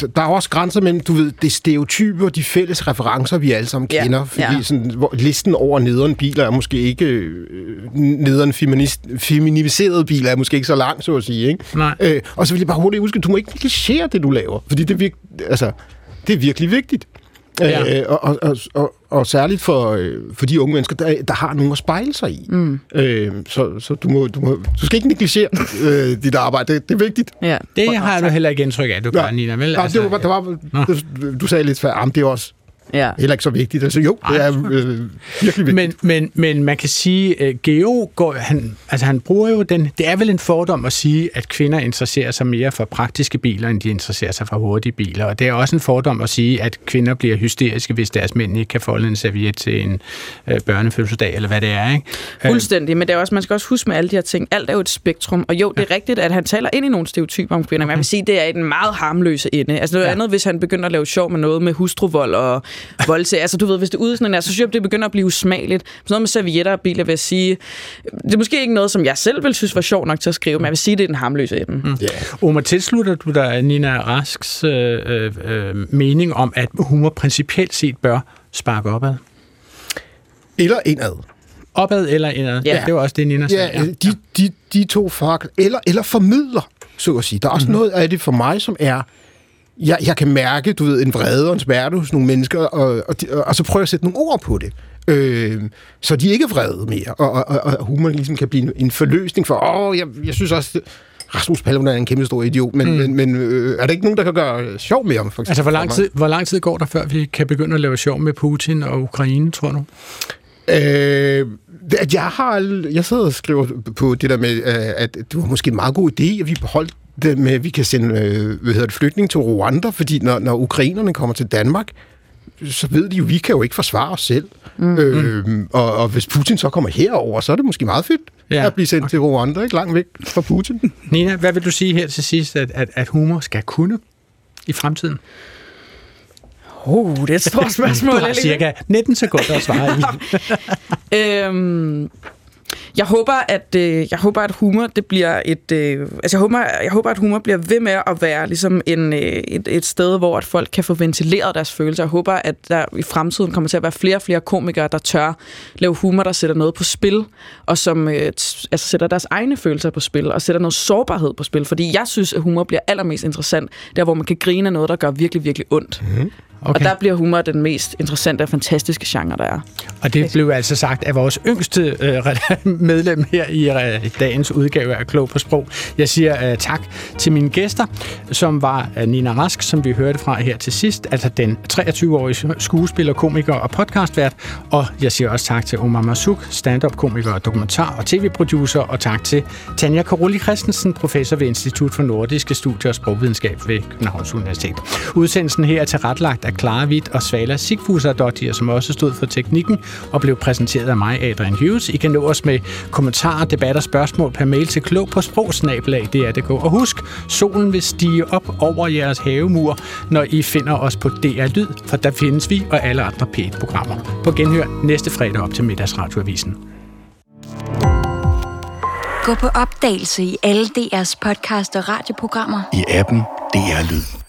der er også grænser mellem, du ved, det stereotyper, de fælles referencer, vi alle sammen kender. Ja, fordi ja. Sådan, hvor, listen over nederen biler er måske ikke... Øh, nederen feminist, feminiserede biler er måske ikke så lang, så at sige. Ikke? Nej. Øh, og så vil jeg bare hurtigt huske, du må ikke negligere det, du laver. Fordi det er, virke, altså, det er virkelig vigtigt. Ja. Øh, og, og, og, og særligt for, øh, for de unge mennesker, der, der har nogen at spejle sig i. Mm. Øh, så så du, må, du, må, du skal ikke negligere øh, dit arbejde. Det, det er vigtigt. Ja. Det har du heller ikke indtryk af, du gør, ja. Nina. Vel? Ja, altså, det var, der var, du, du sagde lidt før, det er også Ja. Heller ikke så vigtigt. Altså jo, det er øh, virkelig vigtigt. Men, men, men man kan sige, at Geo går, han, altså han bruger jo den, det er vel en fordom at sige, at kvinder interesserer sig mere for praktiske biler, end de interesserer sig for hurtige biler. Og det er også en fordom at sige, at kvinder bliver hysteriske, hvis deres mænd ikke kan folde en serviet til en øh, børnefødselsdag, eller hvad det er. Ikke? Fuldstændig, men det er også, man skal også huske med alle de her ting, alt er jo et spektrum. Og jo, det er ja. rigtigt, at han taler ind i nogle stereotyper om kvinder, men jeg vil sige, det er en meget harmløse ende. Altså noget ja. andet, hvis han begynder at lave sjov med noget med hustruvold og voldtage. Altså du ved, hvis det er, så synes jeg, det begynder at blive usmageligt. Så noget med servietter og biler vil jeg sige, det er måske ikke noget, som jeg selv vil synes var sjovt nok til at skrive, men jeg vil sige, det er den harmløse ende. Mm. Yeah. Oma, tilslutter du dig Nina Rasks øh, øh, mening om, at humor principielt set bør sparke opad? Eller indad. Opad eller indad? Ja. Det var også det, Nina sagde. Ja, de, de, de to fak, eller, eller formidler, så at sige. Der er også mm-hmm. noget af det for mig, som er jeg, jeg kan mærke, du ved, en vrede og en smerte hos nogle mennesker, og, og, og, og så prøver jeg at sætte nogle ord på det. Øh, så de ikke er vrede mere, og, og, og humor ligesom kan blive en forløsning for, åh, jeg, jeg synes også, det, Rasmus Paludan er en kæmpe stor idiot, men, mm. men, men øh, er der ikke nogen, der kan gøre sjov med ham? For eksempel, altså, hvor lang, tid, hvor lang tid går der, før vi kan begynde at lave sjov med Putin og Ukraine, tror du? Øh, jeg har, jeg sidder og skriver på det der med, øh, at det var måske en meget god idé, at vi beholdt det med, at vi kan sende øh, hvad hedder det, flygtning til Rwanda, fordi når, når ukrainerne kommer til Danmark, så ved de jo, vi kan jo ikke forsvare os selv. Mm. Øh, og, og hvis Putin så kommer herover, så er det måske meget fedt ja. at blive sendt okay. til Rwanda, ikke langt væk fra Putin. Nina, hvad vil du sige her til sidst, at, at, at humor skal kunne i fremtiden? Oh, det er et stort spørgsmål. Du har cirka 19 sekunder at svare i. øhm, jeg håber, at øh, jeg håber, at humor det bliver et øh, altså jeg håber, jeg håber, at humor bliver ved med at være ligesom en, øh, et, et sted, hvor at folk kan få ventileret deres følelser. Jeg håber, at der i fremtiden kommer til at være flere og flere komikere, der tør lave humor, der sætter noget på spil, og som øh, altså sætter deres egne følelser på spil, og sætter noget sårbarhed på spil. Fordi jeg synes, at humor bliver allermest interessant, der hvor man kan grine af noget, der gør virkelig, virkelig ondt. Mm. Okay. Og der bliver humor den mest interessante og fantastiske genre, der er. Og det blev altså sagt af vores yngste øh, medlem her i øh, dagens udgave af Klog på Sprog. Jeg siger øh, tak til mine gæster, som var øh, Nina Rask, som vi hørte fra her til sidst, altså den 23-årige skuespiller, komiker og podcastvært. Og jeg siger også tak til Omar Masuk, stand-up komiker og dokumentar og tv-producer, og tak til Tanja Karoli Christensen, professor ved Institut for Nordiske Studier og Sprogvidenskab ved Københavns Universitet. Udsendelsen her er tilrettelagt af Clara Witt og Svala Sigfusadottir, som også stod for teknikken og blev præsenteret af mig, Adrian Hughes. I kan nå os med kommentarer, debat og spørgsmål per mail til klog på sprogsnabelag.dr.dk. Og husk, solen vil stige op over jeres havemur, når I finder os på DR Lyd, for der findes vi og alle andre P1-programmer. På genhør næste fredag op til middagsradioavisen. Gå på opdagelse i alle DR's podcast og radioprogrammer. I appen DR Lyd.